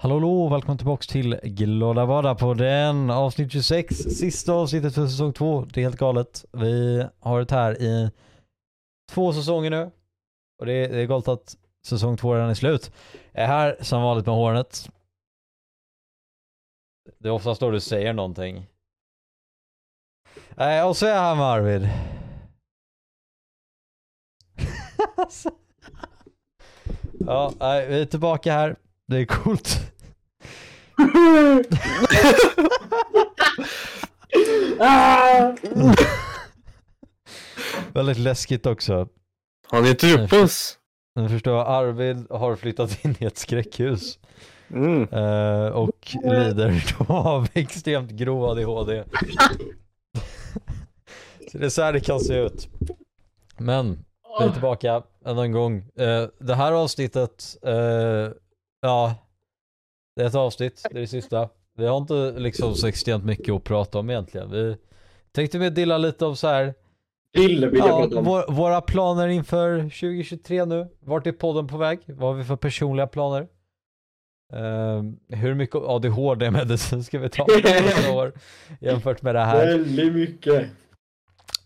Hallå, hallå, välkommen tillbaks till Glada Vardag-podden, avsnitt 26, sista avsnittet för säsong 2. Det är helt galet. Vi har varit här i två säsonger nu och det är, det är galet att säsong 2 redan är slut. Jag är här som vanligt med Hornet. Det är oftast då du säger någonting. Äh, och så är jag här med Arvid. Ja, vi är tillbaka här. Det är coolt. Ah! Väldigt läskigt också. Har ni inte på oss? Ni förstår, Arvid har flyttat in i ett skräckhus. Mm. eh, och lider då av extremt grov ADHD. så det är så här det kan se ut. Men, vi är tillbaka ännu en gång. Eh, det här avsnittet, eh, ja, det är ett avsnitt, det är det sista. Vi har inte liksom så extremt mycket att prata om egentligen. Vi tänkte vi dela lite av så här Bill vill jag Ja, prata om. vår, våra planer inför 2023 nu. Vart är podden på väg? Vad har vi för personliga planer? Ehm, hur mycket ADHD-medicin ska vi ta nästa år jämfört med det här? Väldigt mycket.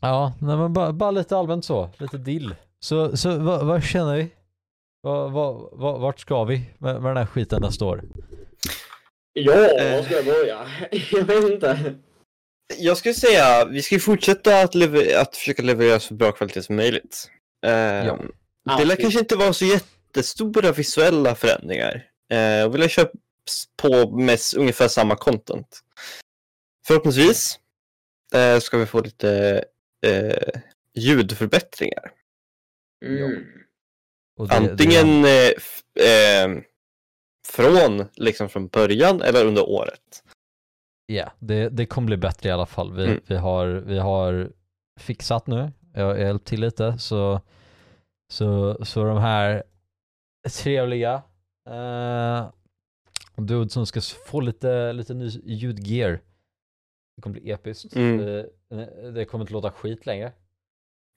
Ja, nej, men bara, bara lite allmänt så, lite dill. Så, så vad, vad känner vi? Vart ska vi med, med den här skiten nästa år? Ja, Eh. var ska jag börja? Jag vet inte. Jag skulle säga, vi ska ju fortsätta att, lever- att försöka leverera så bra kvalitet som möjligt. Eh, Ja. Det lär kanske inte vara så jättestora visuella förändringar. Eh, och vi lär köra s- på med ungefär samma content. Förhoppningsvis eh, ska vi få lite eh, ljudförbättringar. Mm. Det- Antingen eh, f- eh, från liksom från början eller under året. Ja, det, det kommer bli bättre i alla fall. Vi, Mm. vi, har, vi har fixat nu, jag har hjälpt till lite, så, så, så de här trevliga uh, dudes som ska få lite, lite ny ljudgear. Det kommer bli episkt. Mm. Det, det kommer inte låta skit längre.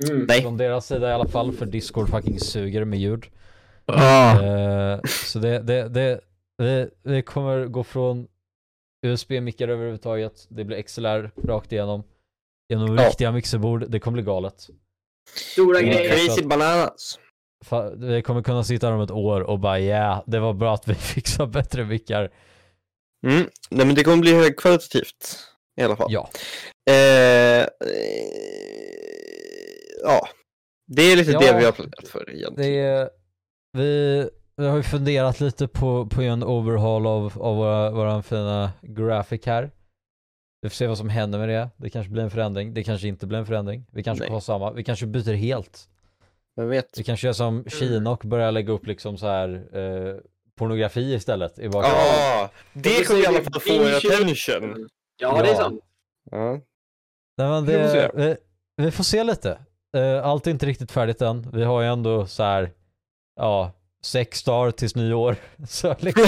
Mm. Nej. Från deras sida i alla fall, för Discord fucking suger med ljud. Ah. Eh, så det, det, det, det, det kommer gå från USB-mickar överhuvudtaget, det blir XLR rakt igenom, genom Ja. riktiga mixerbord, det kommer bli galet. Stora Ja, grejer. Crazy bananas. Vi kommer kunna sitta här om ett år och bara ja, det var bra att vi fixade bättre mickar. Mm. Nej men det kommer bli högkvalitativt i alla fall. Ja, Eh, eh, ja, det är lite Ja, det vi har planerat för egentligen. det är, vi, vi har ju funderat lite på, på en overhaul av, av våra, våran fina graphic här. Vi får se vad som händer med det. Det kanske blir en förändring, det kanske inte blir en förändring. Vi kanske Nej. får ha samma, vi kanske byter helt. Vem vet? Vi kanske gör som Kina och börjar lägga upp liksom så här eh, pornografi istället i bakgrunden. Ja, det så kommer i alla fall få er attention. Ja, det är sant. Ja. Nej, men det, vi, vi får se lite. Eh, allt är inte riktigt färdigt än. Vi har ju ändå så här, ja, sex dagar tills nyår. Så liksom,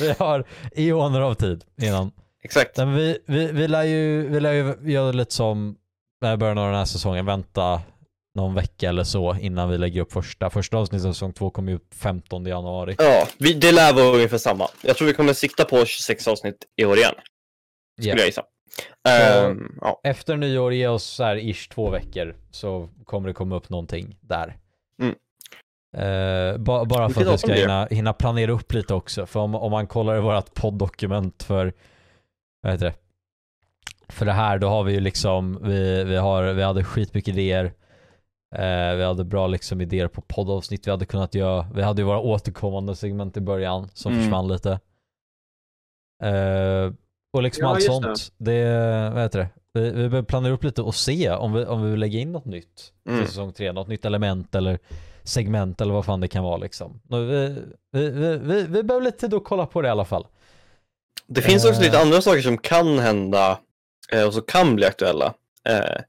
vi har eoner av tid innan. Exakt. Men vi, vi, vi, lär ju, vi lär ju göra lite som med början av den här säsongen, vänta någon vecka eller så innan vi lägger upp första. Första avsnittet av säsong två kommer ju upp 15 januari. Ja, vi, det lär vara ungefär samma. Jag tror vi kommer sikta på 26 avsnitt i år igen, skulle Ja. jag gissa. Ehm, ja. Efter nyår, ge oss så här ish två veckor så kommer det komma upp någonting där. Mm. Eh, ba, bara för att vi ska hinna, hinna planera upp lite också. För om, om man kollar i vårt podddokument för, vad heter det? För det här, då har vi ju liksom, vi, vi, har, vi hade skitmycket idéer. Eh, vi hade bra liksom idéer på poddavsnitt vi hade kunnat göra. Vi hade ju våra återkommande segment i början som Mm. försvann lite. Eh, och liksom Ja, allt sånt. Det. vad heter det? Vi, vi behöver planera upp lite och se om vi, om vi vill lägga in något nytt Mm. till säsong tre. Något nytt element eller segment eller vad fan det kan vara liksom. Vi, vi, vi, vi, vi behöver lite tid att kolla på det i alla fall. Det finns också Eh. lite andra saker som kan hända eh, och som kan bli aktuella eh,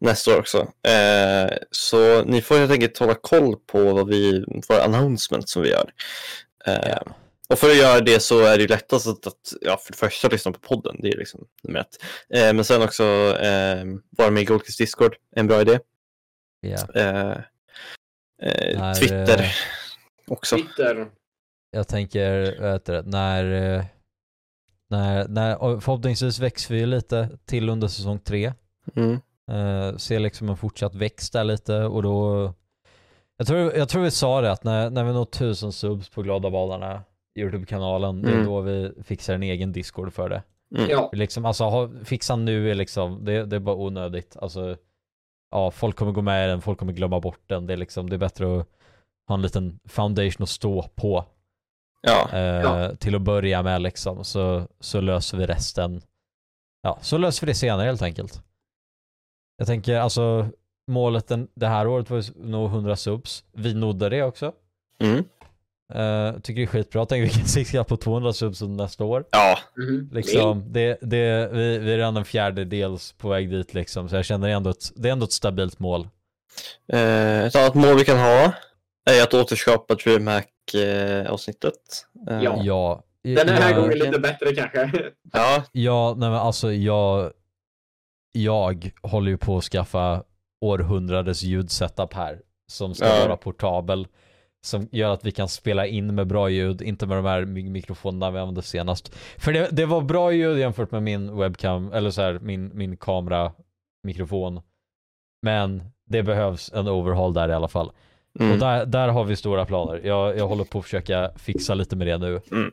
nästa år också. Eh, så ni får helt enkelt hålla koll på vad vi, våra announcements som vi gör. Eh, Ja. Och för att göra det så är det ju lättast att, att ja, för det första lyssna på podden, det är liksom nummer ett. Eh, men sen också eh, vara med i Goldkist Discord, en bra idé. Ja. Eh, eh, Twitter det- också. Twitter. jag tänker, det, när, eh, när, när och förhoppningsvis växer vi lite till under säsong tre. Mm. Ser liksom en fortsatt växt där lite och då jag tror, jag tror vi sa det att när, när vi når tusen subs på Glada Badarna Youtube-kanalen, det är Mm. då vi fixar en egen Discord för det. Mm. Ja. Liksom, alltså ha, fixa nu är liksom, det, det är bara onödigt. Alltså, ja, folk kommer gå med i den, folk kommer glömma bort den. Det är liksom, det är bättre att ha en liten foundation att stå på. Ja. Eh, Ja. Till att börja med liksom, så, så löser vi resten. Ja, så löser vi det senare helt enkelt. Jag tänker alltså, målet den, det här året var nå 100 subs. Vi nådde det också. Mm. Eh, tycker det är skitbra. Tänker vi kan sikta på 200 subs nästa år. Ja. Mhm. Liksom, det, det, vi, vi är redan en fjärdedels på väg dit liksom, så jag känner ändå ett, det är ändå ett stabilt mål. Eh, ett annat mål vi kan ha är att återskapa DreamHack-avsnittet. Eh, Ja. Ja. Den här jag, gången lite bättre kanske. ja. Ja, nej men alltså jag, jag håller ju på att skaffa århundradets ljudsetup här som ska Ja. vara portabel. Som gör att vi kan spela in med bra ljud, inte med de här mikrofonerna vi använde senast. För det, det var bra ljud jämfört med min webcam, eller så här, min, min kameramikrofon. Men det behövs en overhaul där i alla fall. Mm. Och där, där har vi stora planer. Jag, jag håller på att försöka fixa lite med det nu. Mm.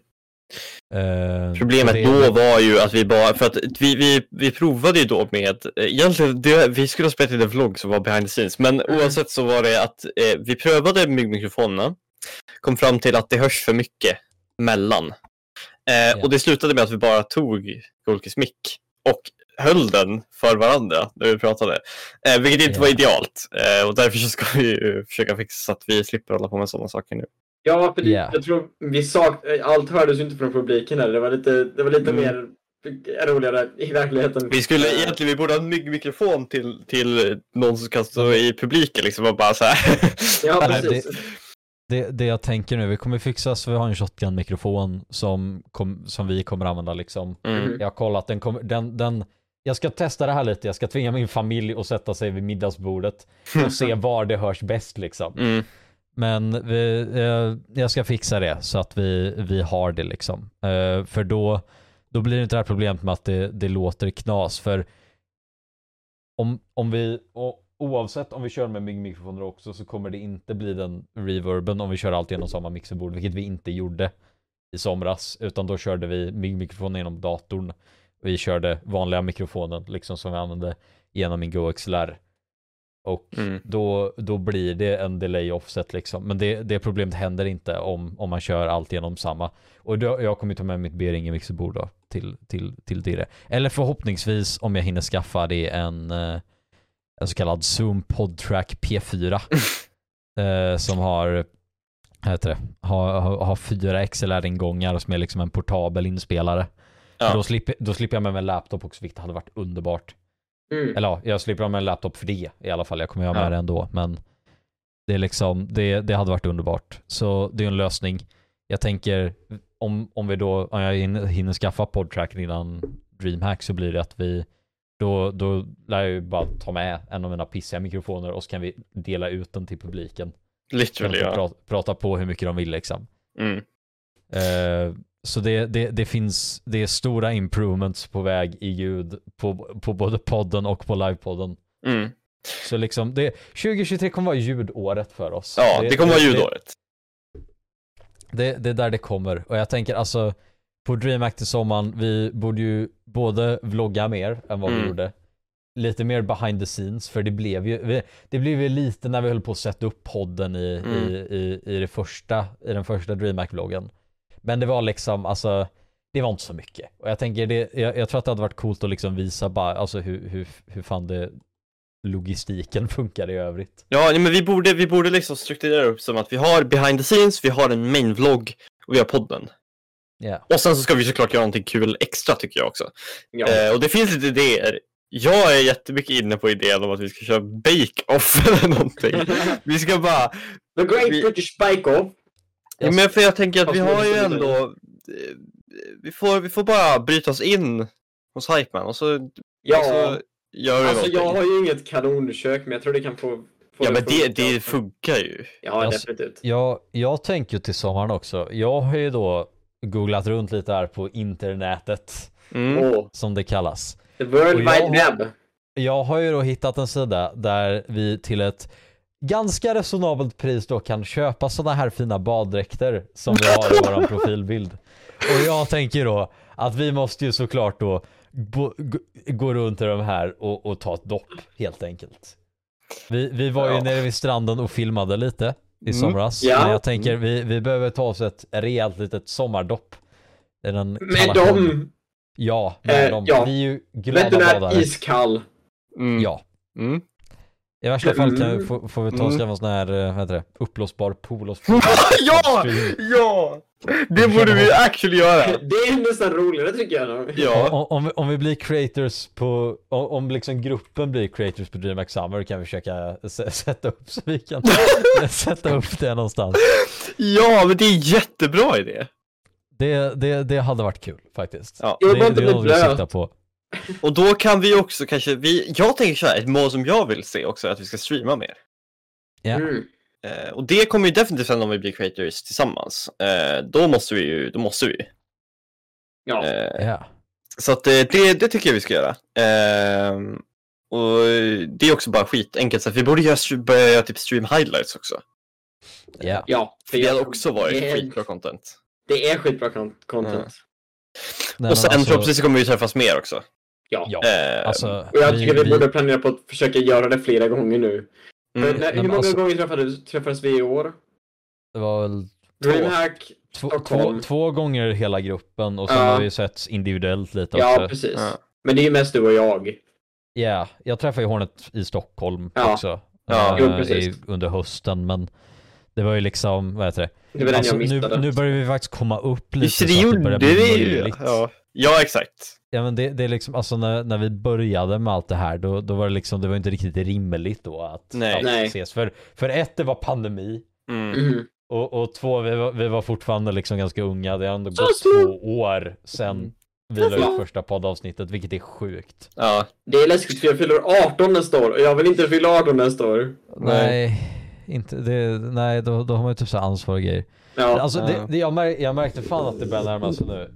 Eh, Problemet det- då var ju att vi bara, för att vi, vi, vi provade ju då med, egentligen, det, vi skulle ha spelat in en vlogg som var behind the scenes, men Mm. oavsett så var det att eh, vi prövade myggmikrofonerna, kom fram till att det hörs för mycket mellan. Eh, Ja. Och det slutade med att vi bara tog Golkis mick och höll den för varandra när vi pratade, eh, vilket inte Ja. var idealt. Eh, och därför ska vi försöka fixa så att vi slipper hålla på med sådana saker nu. Ja, för det, Ja. jag tror vi sak, allt hördes ju inte från publiken här. Det var lite, det var lite Mm. mer roligare i verkligheten. Vi skulle Eh, egentligen, vi borde ha en myggmikrofon till, till någon som kan stå i publiken liksom och bara så här. Ja, Nej, precis. Det, det jag tänker nu, vi kommer fixa så vi har en shotgun-mikrofon som, kom, som vi kommer använda liksom. Mm. Jag har kollat, den kommer, den, den, jag ska testa det här lite, jag ska tvinga min familj att sätta sig vid middagsbordet och se var det hörs bäst liksom. Mm. Men vi, eh, jag ska fixa det så att vi, vi har det liksom. Eh, för då, då blir det inte det här problemet med att det, det låter knas. För om, om vi, och oavsett om vi kör med myggmikrofoner också så kommer det inte bli den reverben om vi kör allt genom samma mixerbord, vilket vi inte gjorde i somras. Utan då körde vi myggmikrofonen genom datorn. Vi körde vanliga mikrofonen liksom som vi använde genom min GoXLR. Och Mm. då, då blir det en delay offset liksom. Men det, det problemet händer inte om, om man kör allt genom samma. Och då, jag kommer ta med mitt B-ring mixerbord då till, till, till Dire. Eller förhoppningsvis om jag hinner skaffa det en, eh, en så kallad Zoom PodTrack P4. eh, som har, heter det, har, har, har fyra XLR-ingångar som är liksom en portabel inspelare. Ja. Då, slipper, då slipper jag med mig en laptop också, vilket hade varit underbart. Mm. Eller ja, jag slipper ha med en laptop för det i alla fall. Jag kommer ha med Ja. det ändå. Men det är liksom, det, det hade varit underbart. Så det är en lösning. Jag tänker, om, om vi då, om jag hinner, hinner skaffa podtracken innan DreamHack så blir det att vi, då, då lär jag ju bara ta med en av mina pissiga mikrofoner och så kan vi dela ut den till publiken. Literally ja. prata, prata på hur mycket de vill liksom. Mm. Eh, så det, det, det finns, det är stora improvements på väg i ljud på, på både podden och på livepodden. Mm. Så liksom, det, 2023 kommer vara ljudåret för oss. Ja, det kommer vara ljudåret. Det, det är där det kommer. Och jag tänker alltså, på DreamHack till sommaren, vi borde ju både vlogga mer än vad vi Mm. gjorde. Lite mer behind the scenes, för det blev ju, vi, det blev ju lite när vi höll på att sätta upp podden i, Mm. i, i, i, det första, i den första DreamHack-vloggen. Men det var liksom, alltså, det var inte så mycket. Och jag tänker, det, jag, jag tror att det hade varit coolt att liksom visa bara, alltså hur, hur, hur fan det logistiken funkar i övrigt. Ja, nej, men vi borde, vi borde liksom strukturera upp som att vi har behind the scenes, vi har en main vlogg och vi har podden. Ja. Och sen så ska vi såklart göra någonting kul extra tycker jag också. Ja. Eh, och det finns lite idéer. Jag är jättemycket inne på idén om att vi ska köra bake-off eller någonting. Vi ska bara... The Great vi- British Bake-Off. Ja, men för jag tänker att vi har ju ändå... eh, Vi får, vi får bara bryta oss in hos Hypeman och så, Ja, så gör vi alltså jag någonting. har ju inget kanonkök men jag tror det kan få Få Ja, men det, det funkar ju. Ja, Jag- definitivt. Jag, jag tänker ju till sommaren också. Jag har ju då googlat runt lite här på internetet, Mm. Som det kallas. the world jag wide web. Jag har ju då hittat en sida där vi till ett ganska resonabelt pris då kan köpa sådana här fina baddräkter som vi har i våran profilbild. Och jag tänker då att vi måste ju såklart då gå, runt i de här och, och ta ett dopp helt enkelt. Vi, vi var ju Ja. nere vid stranden och filmade lite i Mm. somras. Ja. Men jag tänker vi, vi behöver ta oss ett rejält litet sommardopp. I den Med dem. Ja, med Eh, dem. ja. Vi är ju glada Vet du när badare. iskall? Mm. Ja. Mm. I värsta fall kan, Mm. får, får vi ta och Mm. skaffa en sån här, eh, vad heter det, uppblåsbar pool och ja! Ja! Det borde vi actually göra. Det är nästan roligare tycker jag. Ja. om, om, vi, om vi blir creators på, om, om liksom gruppen blir creators på DreamHack Summer kan vi försöka sätta upp så vi kan sätta upp det någonstans. Ja, men det är en jättebra idé. Det, det, det hade varit kul faktiskt. Ja. Jag det, det är bli något vi siktar på. Och då kan vi också kanske, vi, jag tänker så här, ett mål som jag vill se också är att vi ska streama mer. Ja. Mm. Eh, och det kommer ju definitivt hända om vi blir creators tillsammans. Eh, då måste vi ju, då måste vi. Ja. Eh, Ja. så att eh, det, det tycker jag vi ska göra. Eh, och det är också bara skitenkelt, så att vi borde göra, börja göra typ stream highlights också. Ja. ja. För det hade också varit det är, skitbra content. Det är skitbra con- content. Nej, och sen alltså, förhoppningsvis kommer vi träffas mer också. Ja. Ja, Eh, alltså. Och jag tycker vi, borde planera på att försöka göra det flera gånger nu. mm. När, men hur många alltså- gånger träffades, träffades vi i år? Det var väl Dreamhack? två, två, två gånger hela gruppen och sen Ja. har vi setts individuellt lite Ja, också. precis. Ja. Men det är ju mest du och jag. Ja, jag träffade ju Hornet i Stockholm Ja. också. Ja. eh, Jo, precis. i, under hösten, men det var ju liksom, vad heter det? Det var den Alltså, jag nu, missade. nu börjar vi faktiskt komma upp lite Just det, så att det gjorde börjar vi bli ju. Ja. ja, exakt. Ja men det, det är liksom, alltså när, när vi började med allt det här då, då var det liksom, det var inte riktigt rimligt då att, Nej. att Nej. ses. För, för ett, det var pandemi. Mm. Mhm. Och, och två, vi var, vi var fortfarande liksom ganska unga. Det har ändå gått två år sedan vi la ut första poddavsnittet, vilket är sjukt. Ja, Det är läskigt för jag fyller 18 nästa år och jag vill inte fylla 18 nästa år. Nej, inte, det, nej då, då har man ju typ så ansvar och grejer. Ja. Alltså det, det, jag, mär, jag märkte fan att det börjar närma sig nu.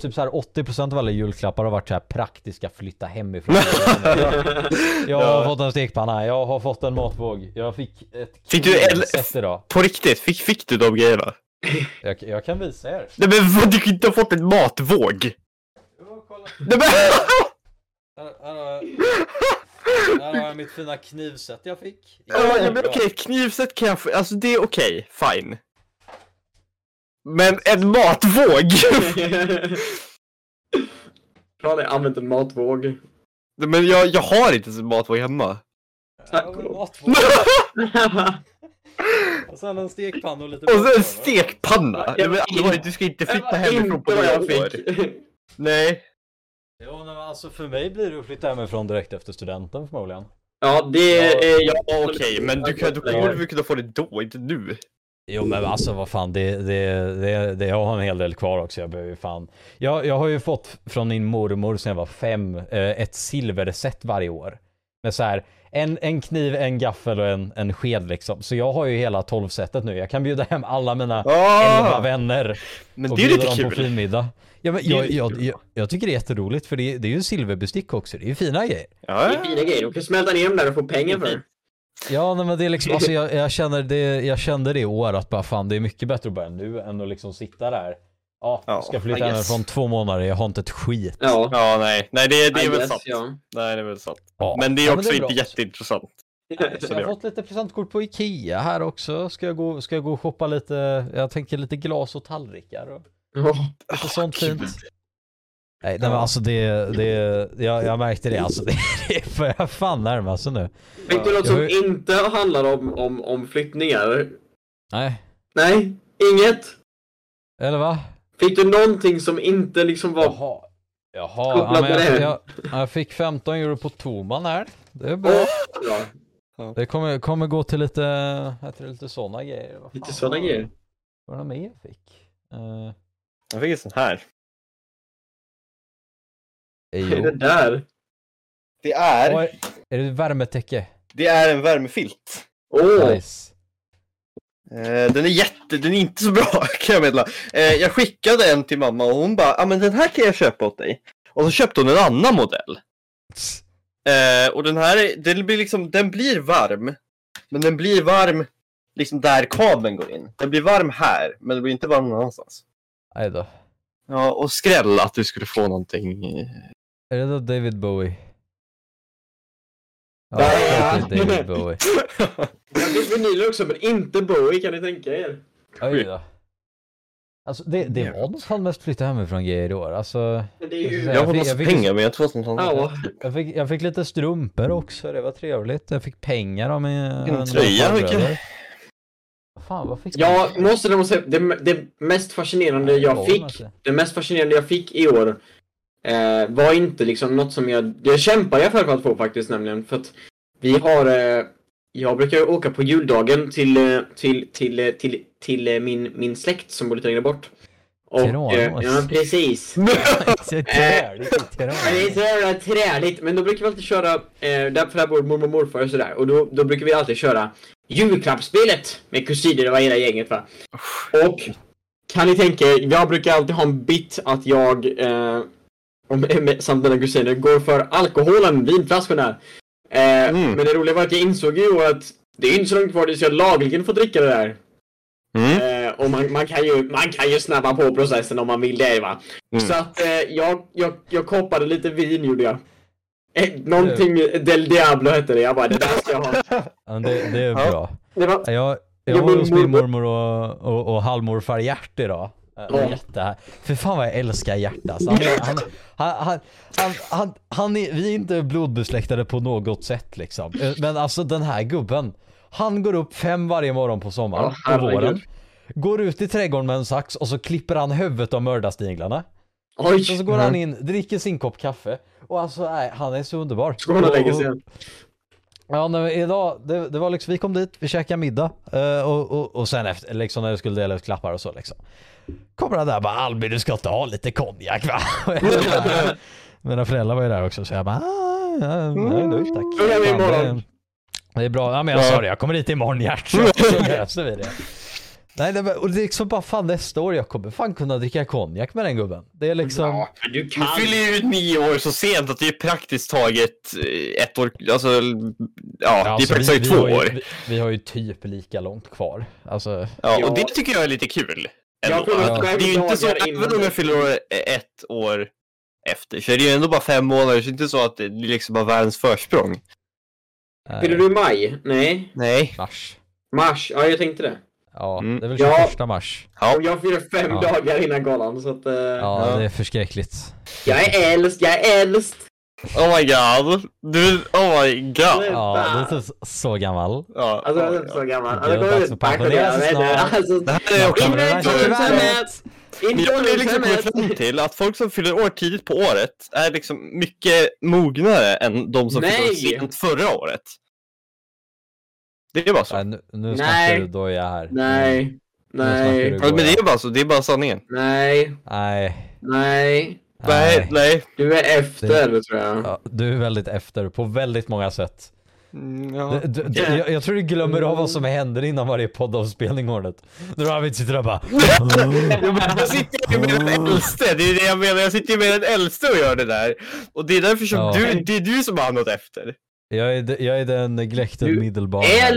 Typ så här 80% av alla julklappar har varit så här praktiska flytta hemifrån. Jag har Ja. fått en stekpanna, jag har fått en matvåg, jag fick ett Fick du el- idag. på riktigt, fick, fick du de grejerna? Jag, jag kan visa er. Nej men vad, du inte ha fått en matvåg! Nej, men... Här, här, har jag, här har jag mitt fina knivset jag fick. Ja, ja, men okej, knivset kan jag få, alltså det är okej, fine. Men en matvåg? Jag har aldrig använt en matvåg. Nej, men jag, jag har inte en matvåg hemma. Har vi matvåg. Och sen en stekpanna och lite Och så en stekpanna! Nej, men allvarligt, du ska inte Det flytta hemifrån på vad jag fick. Nej. Jo, men alltså för mig blir det att flytta hemifrån direkt efter studenten förmodligen. Ja, det är. Ja, okej, men du kan, du borde väl kunna få det då, inte nu? Jo men alltså vad fan, det, det, det, det, jag har en hel del kvar också. Jag behöver ju fan. Jag, jag har ju fått från min mormor sen jag var fem, eh, ett silverset varje år. Med så här, en, en kniv, en gaffel och en, en sked liksom. Så jag har ju hela 12-setet nu. Jag kan bjuda hem alla mina elva Ah, vänner men och det är bjuda lite dem på kul. finmiddag. Ja, men Det jag, jag, kul. jag, jag tycker det är jätteroligt för det, det är ju silverbestick också. Det är ju fina grejer. Det Ja, är fina grejer. Du kan smälta ner dem där och få pengar för. Ja, nej, men det är liksom, alltså jag, jag, känner det, jag kände det i år att bara fan det är mycket bättre att börja nu än att liksom sitta där. Ja, Ja, ska flytta hemifrån två månader, jag har inte ett skit. Ja. ja nej, nej det, det är I väl guess, sant. Ja. Nej, det är väl sant. Ja. Men det är Ja, också bra. inte jätteintressant. Så jag har fått lite presentkort på Ikea här också. Ska jag gå, ska jag gå och shoppa lite, jag tänker lite glas och tallrikar och lite sånt gud. fint. Nej, nej men alltså det, det, jag, jag märkte det alltså. Det, det börjar fan närma sig nu. Fick du något som inte handlar om, om, om flyttningar? Nej, Nej, inget. eller va? Fick du någonting som inte liksom var... Jaha. Jaha, ja, Kopplat men jag, jag, jag fick 15 euro på Toman här. Det är bra. Åh, ja. Det kommer, kommer gå till lite, heter det, lite sådana grejer. Vad Lite sådana grejer. Vad var det mer jag fick? Uh, Jag fick en sån här. Vad är det där? Det är... Oj, är det värmetäcke? Det är en värmefilt. Åh! Nice. Eh, den är jätte, den är inte så bra kan jag meddela. Eh, jag skickade en till mamma och hon bara, ja ah, men den här kan jag köpa åt dig. Och så köpte hon en annan modell. Eh, och den här, är- den blir liksom, den blir varm. Men den blir varm liksom där kabeln går in. Den blir varm här, men den blir inte varm någon annanstans. Nej då. Ja, och skräll att du skulle få någonting. Är det då David Bowie? Ja, Ja. det är David Bowie. Jag fick vinyler också, men inte Bowie kan ni tänka er. Oj då. Alltså det, det var nog fan mest flytta hemifrån grejer i år. Alltså, Men det är ju... Jag Jag fick- jag fick- pengar men jag tror att något annat. Ja. jag, fick, jag fick lite strumpor också, det var trevligt. Jag fick pengar av min En tröja, vilken- Fan, vad fick Ja, måste jag säga, det, det mest fascinerande jag fick, det mest fascinerande jag fick i år eh, var inte liksom något som jag, jag för att få faktiskt nämligen, för att vi har, eh, jag brukar åka på juldagen till, eh, till, till, eh, till, till, eh, min, min släkt som bor lite längre bort. Och, eh, Tranås. ja, precis. Det är så jävla träligt, men då brukar vi alltid köra, eh, där, för där bor mormor och morfar och sådär, och då, då brukar vi alltid köra julklappsspelet med kusiner och hela gänget va. Och kan ni tänka er, jag brukar alltid ha en bit att jag eh, och med, med, samt mina kusiner går för alkoholen, vinflaskorna. Eh, Mm. Men det roliga var att jag insåg ju att det är inte så långt kvar tills jag lagligen får dricka det där. Mm. Eh, och man, man, kan ju, man kan ju snabba på processen om man vill det va. Mm. Så att eh, jag, jag, jag koppade lite vin gjorde jag. Eh, någonting Del Diablo hette det, jag bara det där ska jag ha. Ja, det, det är Ja. bra. Det var, Jag, jag Ja, var hos min mormor och, och, och halvmorfar Gert idag. Ja. Jätte, för fan vad jag älskar Gert alltså. han, han, han, han, han, han, är, Vi är inte blodbesläktade på något sätt liksom. Eh, Men alltså den här gubben. Han går upp fem varje morgon på sommaren, på herregud. våren. Går ut i trädgården med en sax och så klipper han huvudet av mördarsniglarna. oj! Och så går han in, dricker sin kopp kaffe. Och alltså nej, han är så underbar. Hon och lägga Och- sig? Ja, nej, idag, det, det var liksom, vi kom dit, vi käkade middag eh, och, och, och sen efter, liksom när vi skulle dela ut klappar och så liksom. Kommer han där och bara Albin du ska inte ha lite konjak va? Mina föräldrar var ju där också så jag bara ah, ja, nej, nej, tack. Vi Fan, imorgon. Det, det är bra, ja men jag Ja. sa det, jag kommer dit imorgon Gert så löser vi det. Nej, nej men, och det är liksom bara fan nästa år jag kommer fan kunna dricka konjak med den gubben. Det är liksom, Ja, du Du kan. fyller ju nio år så sent att det är praktiskt taget eh, ett år, alltså ja, det är alltså, praktiskt taget två år. vi, vi har ju typ lika långt kvar. Alltså, Ja, Ja. och det tycker jag är lite kul. Jag kommer Ja. Det är ju inte så, även om jag fyller ett år efter, så är det ju ändå bara fem månader, så det är inte så att det liksom har världens försprång. Fyller du i maj? Nej. Nej. Mars. Mars? Ja, jag tänkte det. Ja, Mm. det är väl Ja. 21 mars. Ja. Och jag fyller fem Ja. dagar innan galan, så att... eh, Ja, Ja. det är förskräckligt. Jag är äldst, jag är äldst! Oh my god. Du, oh my god. Ja, du är typ så gammal. Ja. Alltså, jag är inte så gammal. Det är Alltså, dags att pensionera sig snart. Alltså, Det här är också... Jag har liksom ålderdomshemmet! fram till att folk som fyller år tidigt på året är liksom mycket mognare än de som fyller sent förra året. Det är bara så. Nej, nu, nu Nej. snackar du då är jag här. Nej. snackar Nej. du. Men det är bara så, det är bara sanningen. Nej. Nej. Nej. Nej, nej. Du är efter, tror jag. Ja, du är väldigt efter på väldigt många sätt. Mm, ja. Du, du, du, jag, jag tror du glömmer av vad som händer innan varje poddavspelning Hornet. När Arvid sitter där och bara... Jag sitter ju med den äldste, det är det jag menar. Jag sitter ju med den äldste och gör det där. Och det är därför som Ja. du, det är du som har hamnat efter. Jag är, de- jag är den neglected Du medelbarn. Är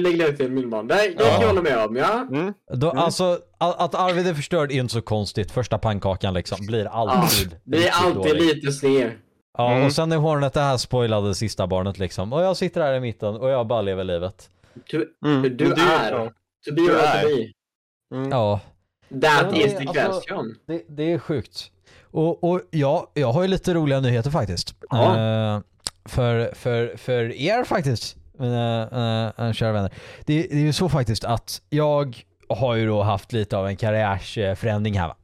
lite till min man. Det det kan Ja. jag hålla med om, ja. Mm. Då, Alltså, a- att Arvid är förstörd är inte så konstigt. Första pannkakan liksom blir alltid Det är riktigt alltid dålig. lite sned. Ja, Mm. och sen är Hornet det här spoilade sista barnet liksom. Och jag sitter här i mitten och jag bara lever livet. Du, Mm. du är. ja. to be Du or to be. Mm. Ja, That Ja, is det- the alltså- question. det, det är sjukt. Och, och ja, jag har ju lite roliga nyheter faktiskt. Ja. Eh, för, för, för er faktiskt, mina uh, kära vänner. Det, det är ju så faktiskt att jag har ju då haft lite av en karriärsförändring här va.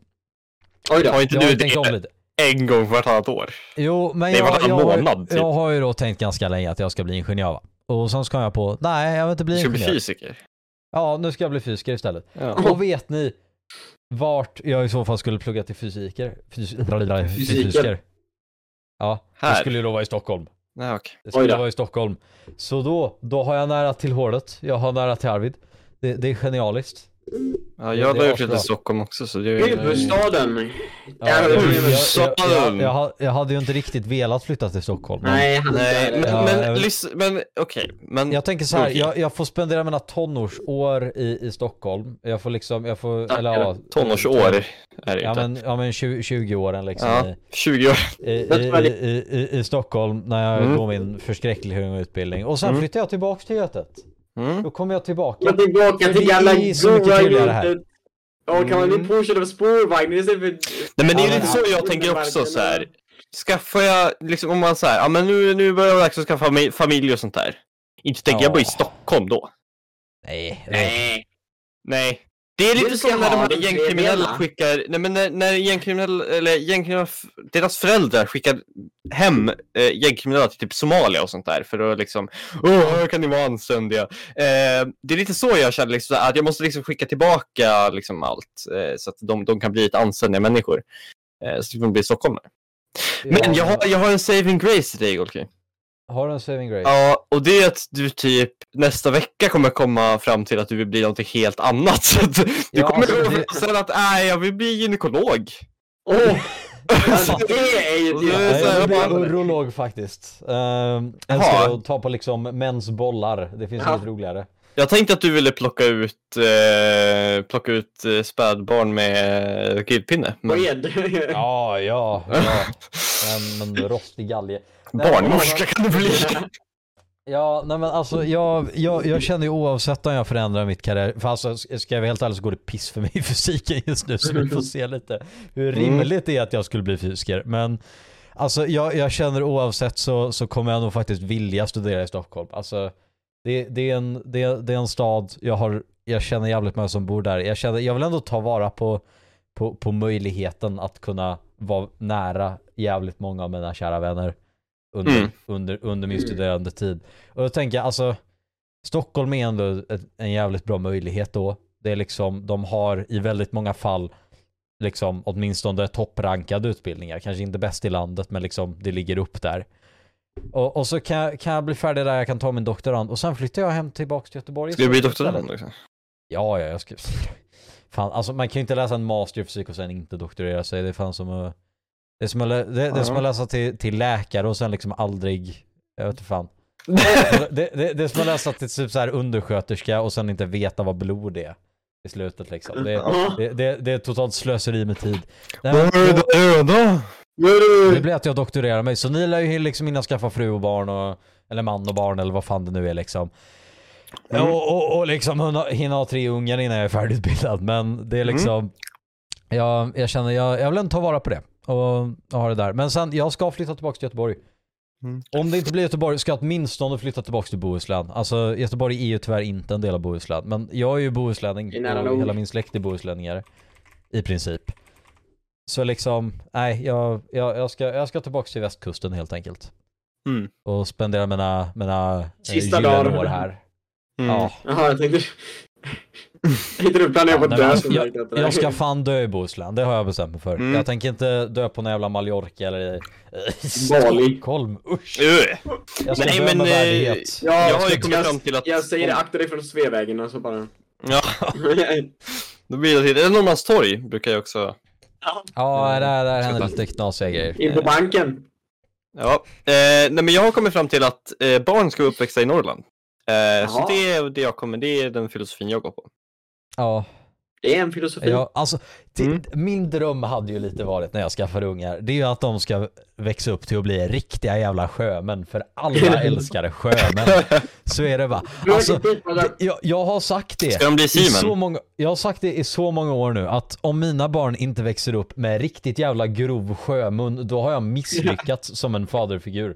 Oj då. Har inte Jag har du tänkt om det lite. en gång vartannat år? Jo, men Det jag, jag, har, månad, typ. jag har ju då tänkt ganska länge att jag ska bli ingenjör va. Och sen ska jag på, nej jag vill inte bli Du ska bli ingenjör. fysiker. Ja, nu ska jag bli fysiker istället. Ja. Och vet ni vart jag i så fall skulle plugga till fysiker? Fys Fysiker. Ja, det Här. skulle ju då vara i Stockholm. Nej, okej. Det skulle vara i Stockholm. Så då, då har jag nära till hålet. Jag har nära till Arvid. Det, det är genialiskt. Ja, jag flyttat asbra. till Stockholm också så det är Huvudstaden. Ja, jag, hade ju inte riktigt velat flytta till Stockholm. men Nej, Nej, men, Ja, men, jag men okej, men Jag tänker så här, jag, får spendera mina tonårsår i, i Stockholm. Jag får liksom, jag får, eller ja. tonårsår är det Ja men, ja, men 20, 20 åren liksom Ja, 20 år. i, Stockholm när jag Mm. går min förskräckligt höga utbildning. Och sen Mm. flyttar jag tillbaks till Götet. Mm. Då kommer jag tillbaka. Men tillbaka till så här. rutet. Ja, kan man bli Mm. pushad av spårvagn istället för... Nej men det är Ja, lite så jag tänker också så här. Skaffar jag, liksom om man säger, ja men nu, nu börjar dags att skaffa familj, familj och sånt där. Inte tänker jag Ja. bara i Stockholm då. Nej. Nej. Nej. Det är lite som när de här gängkriminella skickar, nej men när, när gängkriminella, eller gängkriminella, deras föräldrar skickar hem eh, gängkriminella till typ Somalia och sånt där för att liksom, åh, här kan ni vara anständiga. Eh, det är lite så jag känner liksom, att jag måste liksom skicka tillbaka liksom allt eh, så att de, de kan bli ett anständiga människor. Eh, så att de blir stockholmare. Men jag har, jag har en saving grace till dig Golki. Har du en saving grace? Ja, och det är att du typ nästa vecka kommer komma fram till att du vill bli någonting helt annat. Så att du Ja, kommer alltså, komma det- sen att nej, jag vill bli gynekolog. Åh! Alltså, det är ju jag blir urolog faktiskt. Uh, älskar att ta på liksom mäns bollar. Det finns Ja. inget roligare. Jag tänkte att du ville plocka ut, eh, plocka ut eh, spädbarn med eh, grillpinne. Men. Ja, ja, ja. Men, men rostig galge. Barnmorska kan du bli. Ja, nej men alltså jag, jag, jag känner ju oavsett om jag förändrar mitt karriär, för alltså ska jag vara helt ärlig så går det piss för mig i fysiken just nu så vi får se lite hur Mm. rimligt det är att jag skulle bli fysiker. Men alltså jag, jag känner oavsett så, så kommer jag nog faktiskt vilja studera i Stockholm. Alltså det, det, är, en, det, det är en stad, jag, har, jag känner jävligt många som bor där. Jag, känner, jag vill ändå ta vara på, på, på möjligheten att kunna vara nära jävligt många av mina kära vänner under, Mm. under, under min Mm. studerande tid. Och jag tänker alltså, Stockholm är ändå ett, en jävligt bra möjlighet då. Det är liksom, de har i väldigt många fall liksom åtminstone topprankade utbildningar. Kanske inte bäst i landet men liksom det ligger upp där. Och, och så kan jag, kan jag bli färdig där, jag kan ta min doktorand och sen flyttar jag hem tillbaks till Göteborg. Ska du bli doktorand också? Ja, ja, jag ska... Fan, alltså man kan ju inte läsa en master i fysik och sen inte doktorera sig. Det är fan som att... Det är som att, lä- det, det är som att läsa till, till läkare och sen liksom aldrig... Jag vet inte fan. Det, det, det är som att läsa till typ så här undersköterska och sen inte veta vad blod är. I slutet liksom. Det, det, det, det är totalt slöseri med tid. Nej, Vad men är då- det blir att jag doktorerar mig. Så ni lär ju liksom hinna skaffa fru och barn och, eller man och barn eller vad fan det nu är liksom. Mm. Och, och, och liksom hinna, hinna ha tre ungar innan jag är färdigutbildad. Men det är liksom, jag, jag känner, jag, jag vill ändå ta vara på det. Och, och ha det där. Men sen, jag ska flytta tillbaka till Göteborg. Mm. Om det inte blir Göteborg ska jag åtminstone flytta tillbaka till Bohuslän. Alltså Göteborg är ju tyvärr inte en del av Bohuslän. Men jag är ju bohuslänning och hela min släkt är bohuslänningar. I princip. Så liksom, nej jag, jag, jag, ska, jag ska tillbaka till västkusten helt enkelt. Mm. Och spendera mina, mina eh, Sista gyllene dagar. år här. Mm. Ja. Jaha, jag tänkte... Jag tänkte du planerar på men dö. alltså, som jag, jag ska fan dö i Bohuslän, det har jag bestämt mig för. Mm. Jag tänker inte dö på någon jävla Mallorca eller i. Stockholm. Usch! Jag ska Nej dö men med eh, värdighet. Ja, jag har ju kommit fram till att... Jag säger det, akta dig från Sveavägen och så bara... Ja, då blir det till. Eller Norrmalmstorg brukar jag också... Ja, där, där händer lite knasiga grejer. In på banken. Ja, eh, nej men jag har kommit fram till att eh, barn ska uppväxa i Norrland. Eh, så det är det jag kommer, det är den filosofin jag går på. Ja, Det är en filosofi. ja alltså till, Mm. min dröm hade ju lite varit när jag skaffade ungar, det är ju att de ska växa upp till att bli riktiga jävla sjömän, för alla älskar sjömän. Så är det va. Alltså, jag, jag har sagt det. Ska de bli I så Simon? många, jag har sagt det i så många år nu att om mina barn inte växer upp med riktigt jävla grov sjömun, då har jag misslyckats som en faderfigur.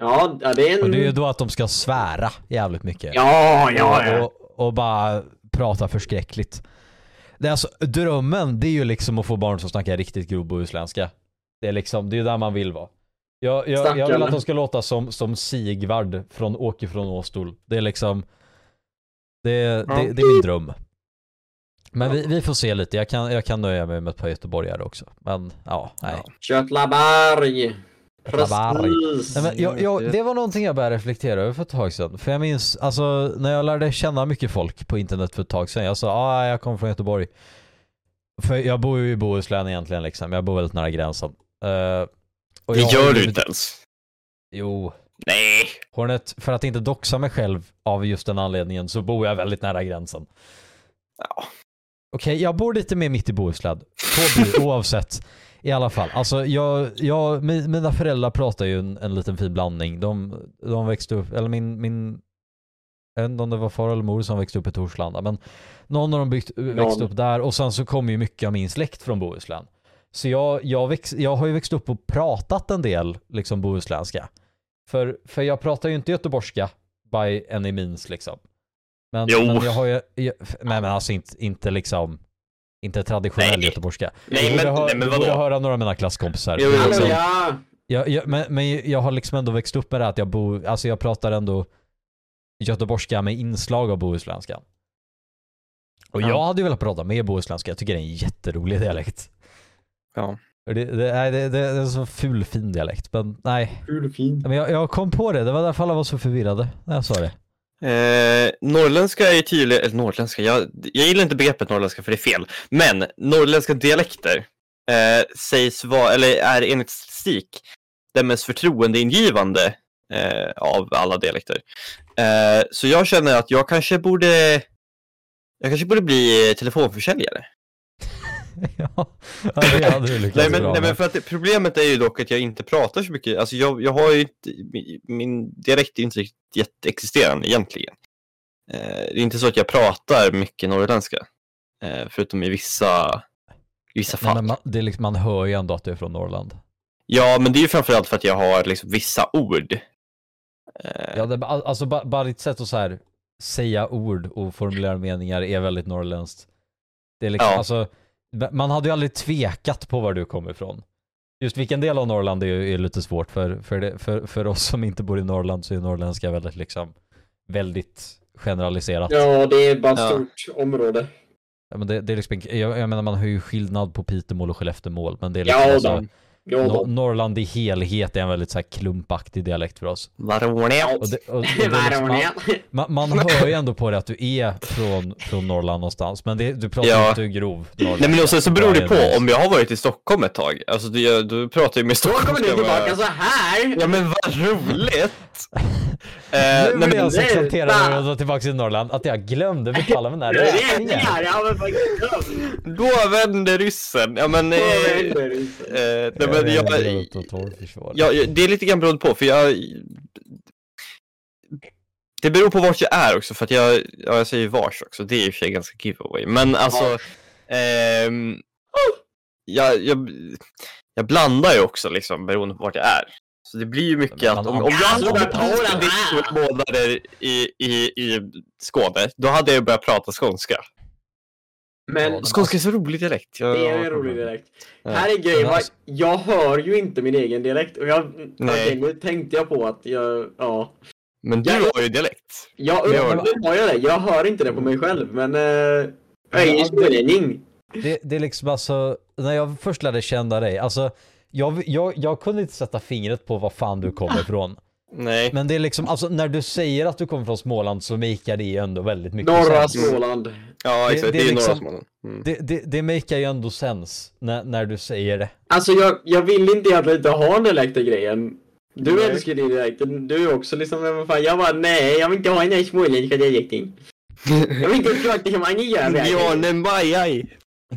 Ja, ja, det är en... Och det är ju då att de ska svära jävligt mycket. Ja, ja, ja. Och, och bara prata förskräckligt. Det är alltså, drömmen det är ju liksom att få barn som snackar riktigt grov bohuslänska. Det är liksom, det är där man vill vara. Jag, jag, jag vill att de ska låta som, som Sigvard från Åke från Åstol. Det är liksom, det, det, det är min dröm. Men vi, vi får se lite, jag kan, jag kan nöja mig med ett par göteborgare också. Men ja, nej. Ja. Precis. Nej, men jag, jag, det var någonting jag började reflektera över för ett tag sedan. För jag minns, alltså när jag lärde känna mycket folk på internet för ett tag sedan. Jag sa ah, jag kommer från Göteborg. För jag bor ju i Bohuslän egentligen liksom. Jag bor väldigt nära gränsen. Uh, och Det gör du inte ens. Jo. Nej. Hornet, för att inte doxa mig själv av just den anledningen så bor jag väldigt nära gränsen. Ja. Okej, jag bor lite mer mitt i Bohuslän. Blir det oavsett. I alla fall, alltså jag, jag, mi- mina föräldrar pratar ju en, en liten fin blandning. De, de växte upp, eller min, min, jag vet inte om det var far eller mor som växte upp i Torslanda, men någon av dem byggt, växte upp där och sen så kommer ju mycket av min släkt från Bohuslän. Så jag, jag, väx, jag har ju växt upp och pratat en del liksom bohuslänska. För, för jag pratar ju inte göteborgska by any means liksom. Men, Jo. men jag har ju, jag, nej men alltså inte, inte liksom, inte traditionell Nej. göteborgska. Nej, du borde, men- nej, men du borde vadå? höra några av mina klasskompisar. Jo, Liksom, ja! jag, jag, men, men jag har liksom ändå växt upp med det att jag bor, alltså jag pratar ändå göteborgska med inslag av bohuslänska. Och Ja. jag hade ju velat prata mer bohuslänska, jag tycker det är en jätterolig dialekt. Ja. Det, det, nej, det, det, det är en så ful fin dialekt, men nej. Hur fint. Men jag, jag kom på det, det var därför alla var så förvirrade när jag sa det. Eh, norrländska är tydligen, eller norrländska, jag, jag gillar inte begreppet norrländska för det är fel. Men norrländska dialekter eh, sägs vara, eller är enligt statistik, den mest förtroendeingivande eh, av alla dialekter. Eh, så jag känner att jag kanske borde, jag kanske borde bli telefonförsäljare. ja, det hade du lyckats Nej men, bra nej, men för att problemet är ju dock att jag inte pratar så mycket. Alltså jag, jag har ju inte, min, dialekt är inte riktigt jätteexisterande egentligen. Eh, det är inte så att jag pratar mycket norrländska. Eh, förutom i vissa, i vissa fall. men man, det är liksom, man hör ju ändå att du är från Norrland. Ja, men det är ju framförallt för att jag har liksom vissa ord. Eh, Ja, det, alltså bara, bara ditt sätt att så här, säga ord och formulera meningar är väldigt norrländskt. Det är liksom, Ja. alltså, man hade ju aldrig tvekat på var du kommer ifrån. Just vilken del av Norrland är, ju- är lite svårt för, för, det, för, för oss som inte bor i Norrland så är norrländska väldigt liksom, väldigt generaliserat. Ja, det är bara ett Ja. stort område. Ja, men det, det är liksom, jag, jag menar man har ju skillnad på Pitemål och Skelleftemål men det är liksom Ja, alltså, då. Då. Norrland i helhet är en väldigt så här klumpaktig dialekt för oss. Och det, och, och liksom, man, man, man hör ju ändå på det att du är från, från Norrland någonstans, men det, du pratar ju Ja. inte grov norrländska. Nej men också så beror det på, om jag har varit i Stockholm ett tag, alltså det, då pratar jag med Då kommer du tillbaka med- så här. Ja men vad roligt! eh, Nu blir men, jag så det- exalterad va? över att dra tillbaka till Norrland att jag glömde betala mina Det är räkningar. här, ja men då vände ryssen. Ja men... Eh, Vad eh, händer? nej, men jag, jag, Ja, ja, det är lite grann beroende på, för jag... Det beror på vart jag är också, för att jag, ja, jag säger vars också, det är i och för sig ganska giveaway. Men alltså, ehm, jag, jag, jag blandar ju också liksom beroende på vart jag är. Så det blir ju mycket att om, om jag hade men ta den bott här. två månader i, i, i Skåne, då hade jag börjat prata skånska. Men Skånska är så rolig dialekt. Jag, det är en rolig dialekt. Ja. Här är grejen, alltså- jag hör ju inte min egen dialekt och jag, Nej. nu tänkte jag på att jag, ja. Men du Jag- har ju dialekt. Jag Det har jag det, jag hör inte det på mig själv men Ja, ju det-. Det, det är liksom alltså, när jag först lärde känna dig, alltså jag, jag, jag kunde inte sätta fingret på var fan du kommer ifrån. Nej. Men det är liksom, alltså när du säger att du kommer från Småland så makear det ju ändå väldigt mycket Norra sens. Småland. Ja, Det- exakt. det Det, är är ju norra liksom- Småland. Mm. Det, det, det makear ju ändå sens när, när du säger det. Alltså jag, jag vill inte egentligen inte ha den dialekten grejen. Du Nej. älskar din dialekt, du är också liksom, men vad fan, jag bara nej, jag vill inte ha den där småländska dialekten. Jag vill inte prata som han gör. Björne Majaj.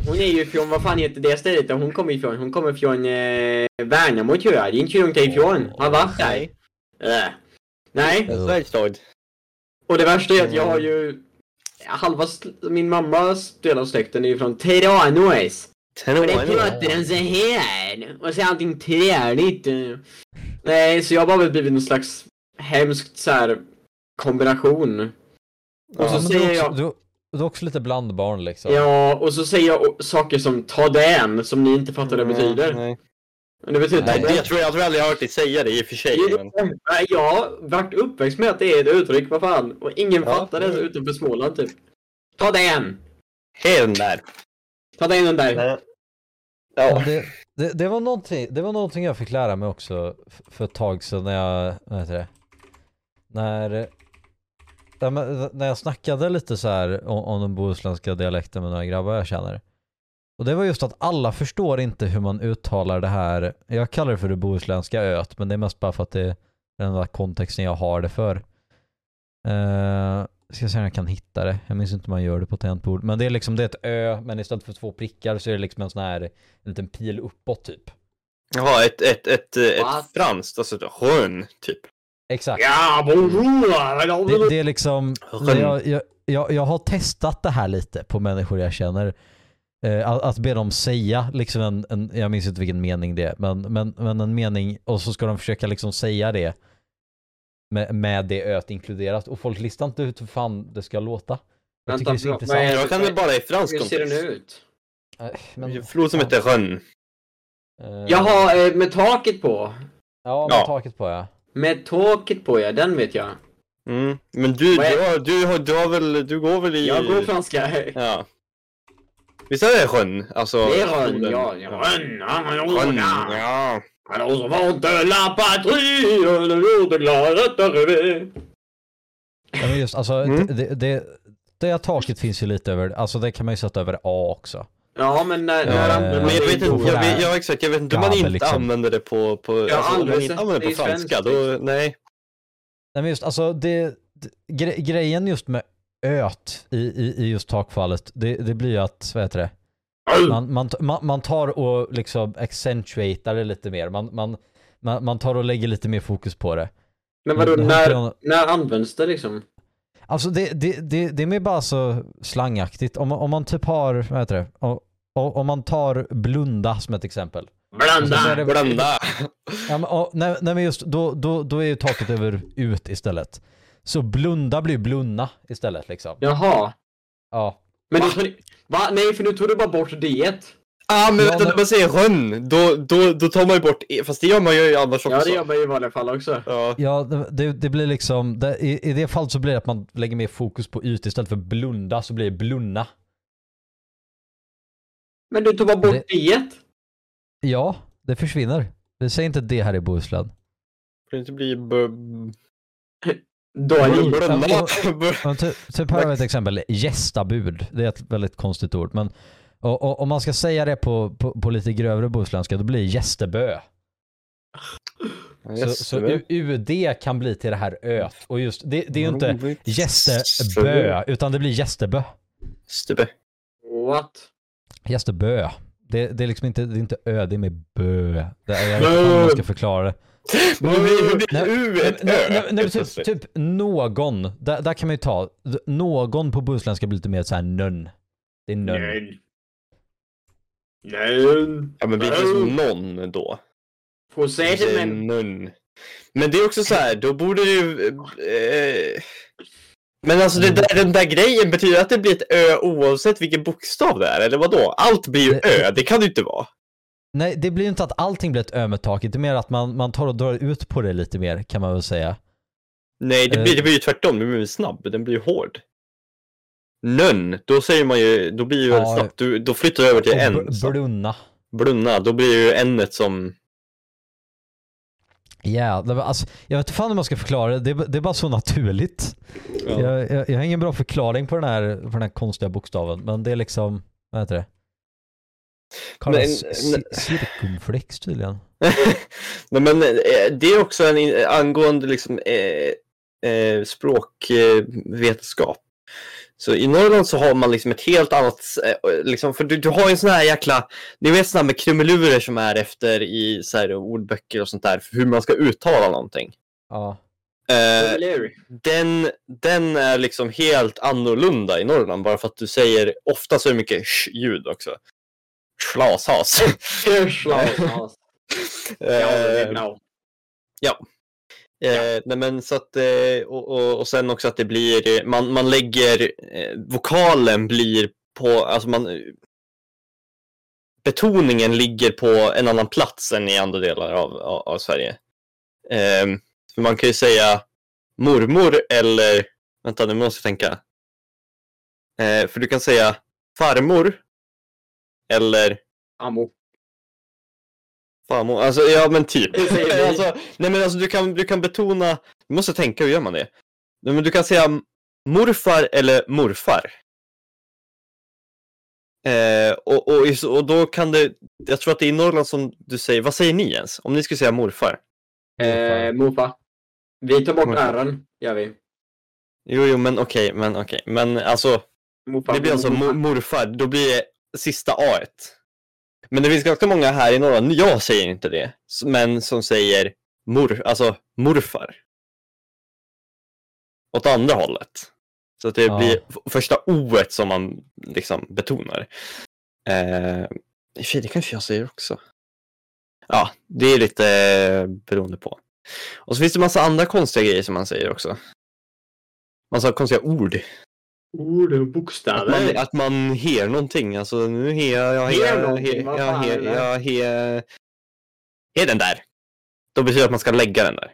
Hon är ju från, vad fan heter det stället där hon kommer ifrån? Hon kommer från eh, Värnamo tror jag, det är inte så långt härifrån. Har varit där. Äh. Nej, Svärstad. och det värsta är att jag har ju halva min mammas del av släkten är ju från Tranås. Och det pratar den så här. Och så är allting träligt. Nej, så jag har bara blivit någon slags hemskt så här kombination. Och så du, säger är jag... du, du är också lite blandbarn liksom. Ja, och så säger jag saker som ta den, som ni inte fattar vad det betyder. Nej. Men det betyder Nej, det, jag, tror, jag tror aldrig jag har hört dig säga det i och för sig. Men... Nej, Jag har varit uppväxt med att det är ett uttryck, vad fan. Och ingen Ja. fattar det utanför Småland typ. Ta den! Hen där. Ta den den där. Ja, Ja. det, Det, det, var någonting, det var någonting jag fick lära mig också för ett tag sedan när jag, vad heter det? När, när jag snackade lite så här om, om den bohuslänska dialekten med några grabbar jag känner. Och det var just att alla förstår inte hur man uttalar det här, jag kallar det för det bohuslänska öet, men det är mest bara för att det är den enda kontexten jag har det för. Uh, ska se om jag kan hitta det, jag minns inte hur man gör det på tangentbord. Men det är liksom, det är ett ö, men istället för två prickar så är det liksom en sån här, en liten pil uppåt typ. Jaha, ett, ett, ett, ett, What? ett franskt, alltså ett rön, typ. Exakt. Ja, Det, bonjour! det är liksom, jag, jag, jag, jag har testat det här lite på människor jag känner. Eh, att, att be dem säga liksom en, en, jag minns inte vilken mening det är, men, men, men en mening och så ska de försöka liksom säga det med, med det öet inkluderat och folk listar inte ut hur fan det ska låta. Jag tycker Vänta, det är intressant. är Jag kan det bara i fransk Hur ser den ut? Det är Men, en flod som heter rön. eh, Jaha, med taket på. Ja, med Ja. taket på ja. Med taket på ja, den vet jag. Mm. Men du, är- du, har, du, har, du, har väl, du går väl i... Jag går franska. Ja. Visst är det sjön? Alltså, Det är rön, ja. Rön, ja, Rön, ja. Alors vent de la patrie, le jour de gloire est arrivé. ja men just alltså, Mm. det, det, det, det taket finns ju lite över, alltså det kan man ju sätta över A också. Ja, men när, när Eh, använder Men man jag vet inte, jag vet, ja exakt, jag vet inte hur man inte liksom- använder det på, på Ja, alltså, om man inte använder det på franska, då, liksom. nej. Nej men just alltså det, det gre, grejen just med öt i, i, i just takfallet, det, det blir att, vad heter det? Man, man, man, tar och liksom accentuatar det lite mer. Man, man, man, tar och lägger lite mer fokus på det. Men vadå, när, när används det liksom? Alltså det, det, det, det är mer bara så slangaktigt. Om, om man typ har, vad heter det? Om, om man tar blunda som ett exempel. Blanda! Är det- Blanda. Ja, men, och, nej, nej men just då, då, då är ju taket över ut istället. Så blunda blir blunna istället liksom. Jaha. Ja. Men du, va? Nej, för nu tog du bara bort det. Ah, men Ja, vänta, men- när man säger rön, då, då, då tar man ju bort e, fast det gör man ju annars också. Ja, det gör man ju i vanliga fall också. Ja. Ja, det- det, blir liksom, det, i, i det fallet så blir det att man lägger mer fokus på ut istället för blunda så blir det blunna. Men du tog bara bort Det- det. Ja, det försvinner. Vi säger inte det här i Bohuslän. Får det inte bli b- Då är det... blunda? Men typ, här har vi ett exempel, gästabud. Det är ett väldigt konstigt ord. Men och, och, om man ska säga det på, på, på lite grövre bohuslänska, då blir det gästebö. Så, så U- UD kan bli till det här öt. Och just, det, det är ju inte gästebö, utan det blir gästebö. Stubbe. What? Gästebö. Det, det är liksom inte, det är inte ö, det är med bö. Det är, jag vet inte hur man ska förklara det. Men hur blir, U ett Ö? nej, typ, typ någon, där, där kan man ju ta, någon på bohuslänska blir lite mer såhär nönn. Det är nönn. Nej. Nej. Ja men vilken som någon då? Får säga Det men... Men det är också så här, då borde ju... Eh, men alltså det där, den där grejen, betyder att det blir ett ö oavsett vilken bokstav det är? Eller vad då? Allt blir ju ö, det kan det ju inte vara. Nej, det blir ju inte att allting blir ett ö med taket, det är mer att man, man tar och drar ut på det lite mer kan man väl säga. Nej, det Eh. blir, det blir ju tvärtom, det blir snabb, den blir ju hård. Nönn, då säger man ju, då blir ju väldigt Ja, snabbt. Du, då flyttar du över till en. br- brunna. Blunna, då blir ju enet som... Ja, var- alltså, jag vet inte fan hur man ska förklara det, det, är- det är bara så naturligt. Ja. Jag, jag, jag har ingen bra förklaring på den, här, på den här konstiga bokstaven, men det är liksom, vad heter det? Kallas Men- cirkumflex tydligen. Nej, men eh, det är också en angående liksom eh, eh, språkvetenskap. Så i Norrland så har man liksom ett helt annat, eh, liksom, för du, du har ju en sån här jäkla, ni vet såna här med krumelurer som är efter i så här, ordböcker och sånt där, för hur man ska uttala någonting. Ja. Eh, den, den är liksom helt annorlunda i Norrland, bara för att du säger, ofta så är det mycket sh-ljud också. Ja, det Eh, är bra. Eh, nej men så att, eh, och, och, och sen också att det blir, man, man lägger, eh, vokalen blir på, alltså man, betoningen ligger på en annan plats än i andra delar av, av, av Sverige. Eh, för man kan ju säga mormor eller, vänta nu måste jag tänka. Eh, för du kan säga farmor eller Ammo. Farmor, alltså ja men typ. Alltså, nej men alltså du kan, du kan betona, du måste tänka hur gör man det? Nej, men du kan säga morfar eller morfar. Eh, och, och, och då kan det, jag tror att det är i Norrland som du säger, vad säger ni ens? Om ni skulle säga morfar? Eh, morfar. Vi tar bort Morfar. R'n, gör vi. Jo, jo, men okej, men okej, men alltså Morfar. det blir alltså mor- morfar, då blir det sista A Men det finns ganska många här i Norrland, jag säger inte det, men som säger mor, alltså morfar. Åt andra hållet. Så att det Ja. blir första O som man liksom betonar. Eh, I och för sig, det kanske jag säger också. Ja, det är lite eh, beroende på. Och så finns det massa andra konstiga grejer som man säger också. Massa konstiga ord. Ord och Att man, bokstäver. att man her någonting. Alltså nu her jag Her her, någonting, her, vad jag her, jag her, her den där. Då betyder det att man ska lägga den där.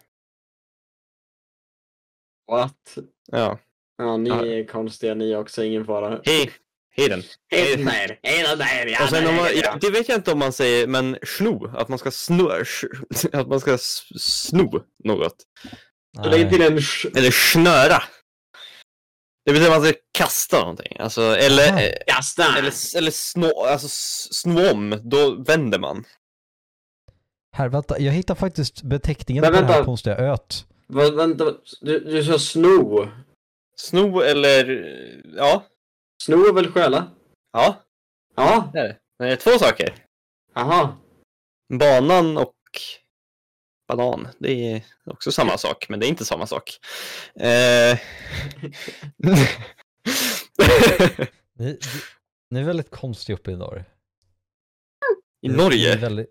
What? Ja. Ja, ni Ja. är konstiga ni också, ingen fara. Hej, hej den. Hej där, hej där, ja, Och sen om man, där, ja, det vet jag inte om man säger, men sno, att man ska sno, att man ska sno något. Lägg till en sh- Eller snöra. Det betyder att man ska kasta någonting. Alltså, eller, Aha. kasta. eller, eller snå, alltså snå om, då vänder man. Här, vänta, jag hittar faktiskt beteckningen Men på den här vänta. konstiga öt. Vad, vänta, du, du sa sno. Sno eller, ja, Sno är väl stjäla? ja, Ja, det är det. Det är två saker. aha. Banan och banan, det är också samma sak, men det är inte samma sak. Eh... Ni, ni, ni är väldigt konstiga uppe i norr. I är Norge? väldigt...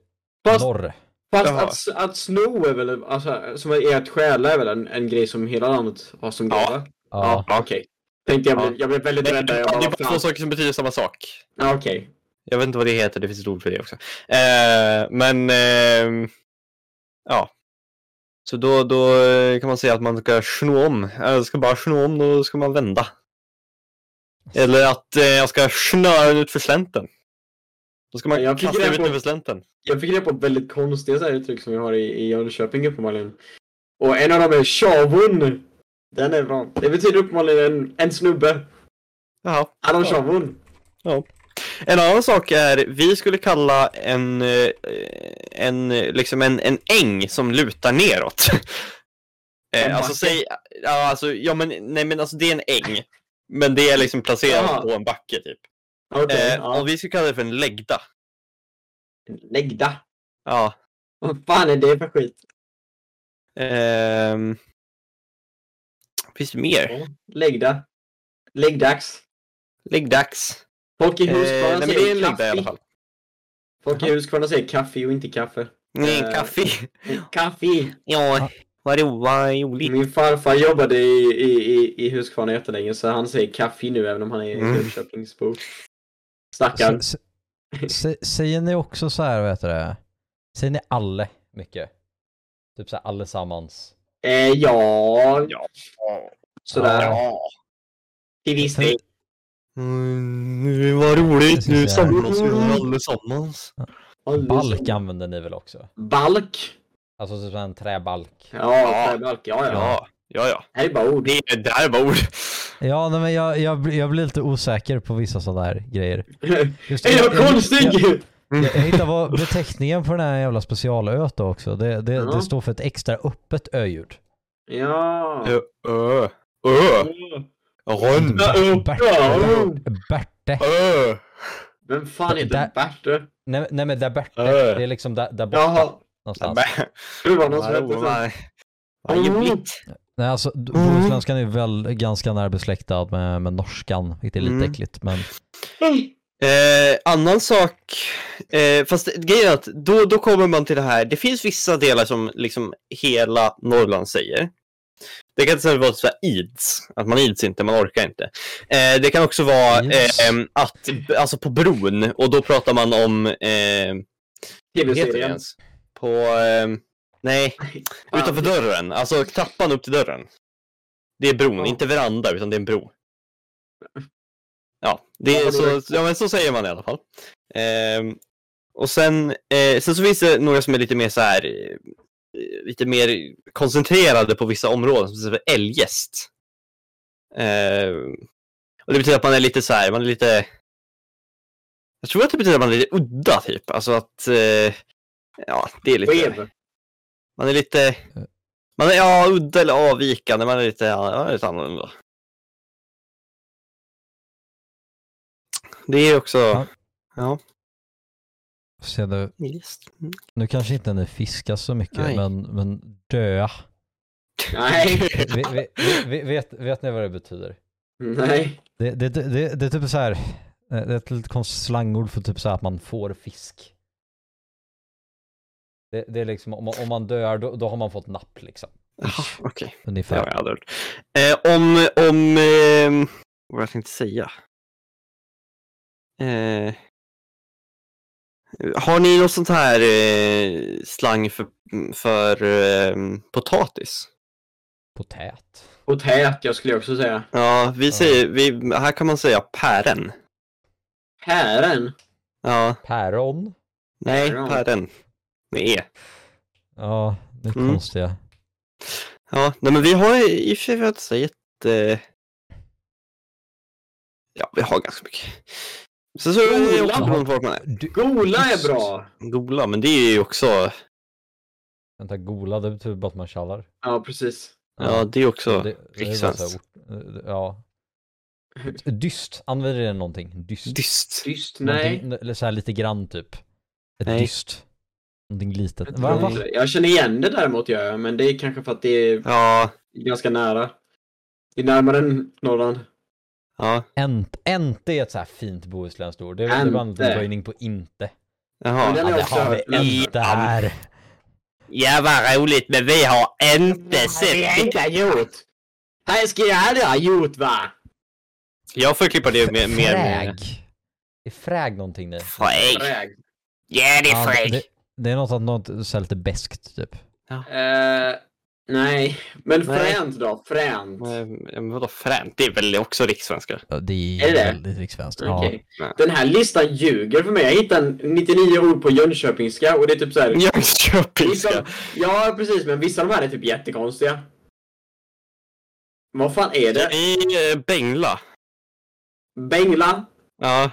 Fast, Norr. fast att, att sno är väl, alltså, som är att stjäla är väl en, en grej som hela landet har som grej Ja. Ja. Ja, okej. Tänkte jag, Ja. blev, jag blev väldigt rädd där. det Jag bara, är vad bara två fan? saker som betyder samma sak. Ja, okej. Jag vet inte vad det heter, det finns ett ord för det också. Eh, men, ehm, ja. Så då, då eh, kan man säga att man ska sno om. Jag ska bara sno om, då ska man vända. Eller att eh, jag ska snöra ut för slänten. Då ska man Jag fick kasta ut den för slänten. Jag fick reda på väldigt konstiga så här uttryck som vi har i, i Jönköping uppenbarligen. Och en av dem är tjavon. Den är bra. Det betyder uppenbarligen en, en snubbe. Jaha. Adam Ja. En annan sak är, vi skulle kalla en, eh, en, eh, liksom en, en äng som lutar neråt. En Eh, alltså säg, ja alltså, ja men, nej men alltså det är en äng. Men det är liksom placerat Jaha. på en backe typ. Okej. Eh, ja. Och vi skulle kalla det för en läggda. Läggda. Ja. Vad fan är det för skit? Ehm, finns det mer? Läggda. Läggdags. Läggdags. Folk i Eh, Huskvarna är säger kaffe. fall. Folk i Huskvarna säger kaffe och inte kaffe. Nej, Eh, kaffe. Kaffe. Ja, vad ro- vad roligt. Min farfar jobbade i, i, i, i Huskvarna jättelänge så han säger kaffe nu även om han är Mm. Jönköpingsbo. Stackarn. Säger ni också så här, vad heter det? Säger ni alle mycket? Typ så här allesammans. Eh, ja, Ja. sådär. Ja. Till viss del. Mm, vad roligt, nu ja. samlas vi allesammans. Balk använder ni väl också? Balk. Alltså typ en träbalk. Ja, Ja. träbalk. Ja, ja. Ja, ja, ja. Det här är bara ord. Det, är- det här är bara ord. Ja, nej, men jag, jag, blir- jag blir lite osäker på vissa sådana här grejer. Just, Är jag jag, konstig? jag, jag hittade vad beteckningen på den här jävla specialöet då också. Det, det, Ja. det står för ett extra öppet ö-ljud. Ja. Ö, ö, ö, rund, Ja, ö, Berte. Vem fan heter Berte? Nej, nej men där Berte, det är liksom där, där borta Jaha. någonstans. Det var någon som hette så. jobbigt. Nej alltså, bohuslänskan är väl ganska närbesläktad med, med norskan, vilket är lite Mm. äckligt men Eh, annan sak, eh, fast grejen är att då, då kommer man till det här, det finns vissa delar som liksom hela Norrland säger. Det kan till exempel vara så ids, att man ids inte, man orkar inte. Eh, det kan också vara Ids. eh, att, alltså på bron, och då pratar man om, eh, TV-serien. På, eh, nej, utanför dörren, alltså trappan upp till dörren. Det är bron, Ja. inte veranda, utan det är en bro. Ja, det Ja, är så, ja men så säger man i alla fall. Ehm, Och sen, eh, sen så finns det några som är lite mer så här, lite mer koncentrerade på vissa områden, som till exempel eljest. Eh, och det betyder att man är lite så här, man är lite... Jag tror att det betyder att man är lite udda typ, alltså att... Eh, ja, det är lite... Man är lite... Man är ja, udda eller avvikande, man är lite, ja, man är lite annorlunda. Det är också... Ja. Ja. Se nu, Just. Mm. nu kanske inte ni fiskar så mycket, Nej. men, men döa. Nej. Vi, vi, vi, vet, vet ni vad det betyder? Nej. Det, det, det, det, det är typ så här, eh, det är ett lite konstigt slangord för typ så här att man får fisk. Det, det är liksom, om man, om man dör då, då har man fått napp liksom. Okej. Det Ungefär. har jag aldrig hört. Eh, om, om, eh, vad jag tänkte säga. Eh, har ni något sånt här eh, slang för, för eh, potatis? Potät. Och tät, jag skulle också säga. Ja, vi säger, vi, här kan man säga pären. Pären. Ja, Päron. nej, Päron. pären. Med E. Ja, det är Mm. konstiga. Ja, nej men vi har i och för sig inte så jätte... Ja, vi har ganska mycket. Så är det också Gola. beroende på vart man är. Du, Gola är bra. Gola, men det är ju också... vänta, gola, det betyder bara att man tjallar. Ja, precis. Ja, det är också det, rikssvenskt. så Ja. Dyst, använder det någonting? Dyst? Dyst. Tyst, nej. Någonting, eller så här lite grann typ. Ett Nej. dyst. Någonting litet. Jag, Va, va? jag känner igen det däremot gör jag, men det är kanske för att det är Ja, ganska nära. Det är närmare än Norrland. Ja. Ent, ente är ett så här fint bohuslänskt ord. Det är det bara en Ente. böjning på inte. Jaha. Den är Ja, det också har vi men- inte här. Ja, vad roligt, men vi har inte har inte gjort. Här ska jag aldrig ha gjort va? Jag får klippa det med... mer med... Fräg. Är fräg någonting ni? Fräg. Fräg. Ja, det är Ja, fräg. det, det är något att något så lite beskt typ. Eh, nej, men Nej. fränt då? Fränt. Men men vadå fränt? Det är väl också rikssvenska? Ja, Det är, Är det det? väldigt rikssvenskt. Okej. Ja. Den här listan ljuger för mig. Jag hittade 99 ord på Jönköpingska och det är typ såhär... Jönköpingska. Vissa, ja, precis, men vissa av de här är typ jättekonstiga. Vad fan är det? I eh, Bengla. Bengla? Ja,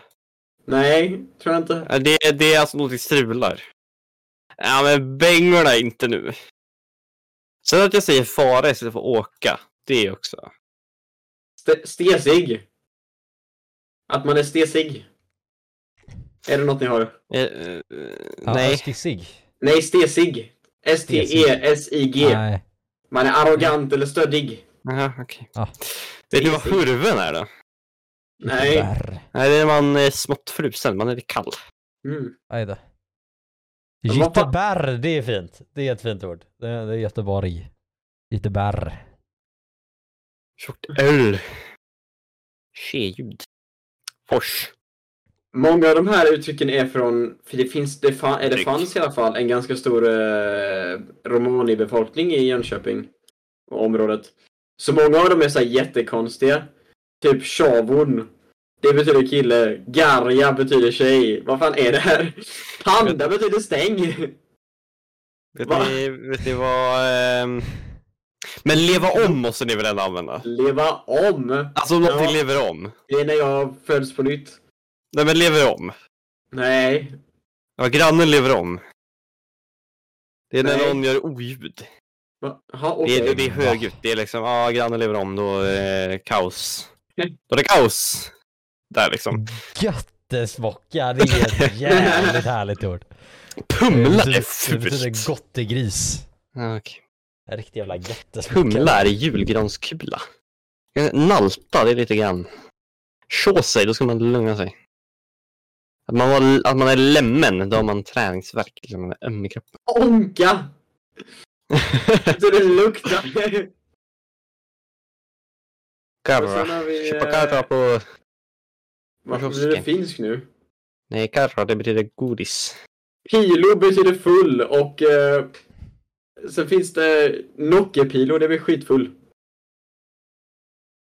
Nej, tror jag inte. Det, det är alltså något strular. Ja, men Bengla inte nu. Sen att jag säger fara istället för åka, det är också. Ste- stesig. Att man är stesig. Är det något ni har? Eh, eh, Ja, nej. Stissig. Nej, stesig. S-T-E-S-I-G. Nej. Man är arrogant eller stöddig. Jaha, okej. Ja. Vet ni vad hurven är då? Nej. Nej, det är när man är smått frusen, man är lite kall. Mm. Aj då. Fan- Gytteberg, det är fint. Det är ett fint ord. Det är, det är Göteborg. Gytteberg. Tjockt öl. Tjeljud. Fors. Många av de här uttrycken är från, för det finns, det, fa, eller Tryck. fanns i alla fall en ganska stor eh, romani-befolkning i Jönköping och området. Så många av dem är så här jättekonstiga. Typ shavon. Det betyder kille. Garja betyder tjej. Vad fan är det här? Panda betyder stäng. Vet Va? ni, vet ni vad... ehm, Men leva om måste ni väl ändå använda? Leva om. Alltså om någonting Ja. lever om. Det är när jag föds på nytt. Nej men lever om. Nej. Ja, grannen lever om. Det är när Nej. någon gör oljud. Va? Ha, Det är, det är högljutt. Det är liksom, ja grannen lever om, då är det kaos. Då är det kaos. Där liksom. Göttesmocka, det är ett jävligt härligt ord. Pumla det är betyder, det betyder fult. gottegris. Ja, okej. En riktig jävla göttesmocka. Humla är julgranskula. Eh, Nalta, det är lite grann. Sjå sig, då ska man lugna sig. Att man, var, att man är lämmen, då har man träningsvärk. Liksom, man är öm i kroppen. Onka! Så det luktar. Har vi, Köpa eh, på... Varför blir det finsk nu? Nej, karra, det betyder godis. Pilo betyder full och eh, sen finns det Nockepilo, det blir skitfull.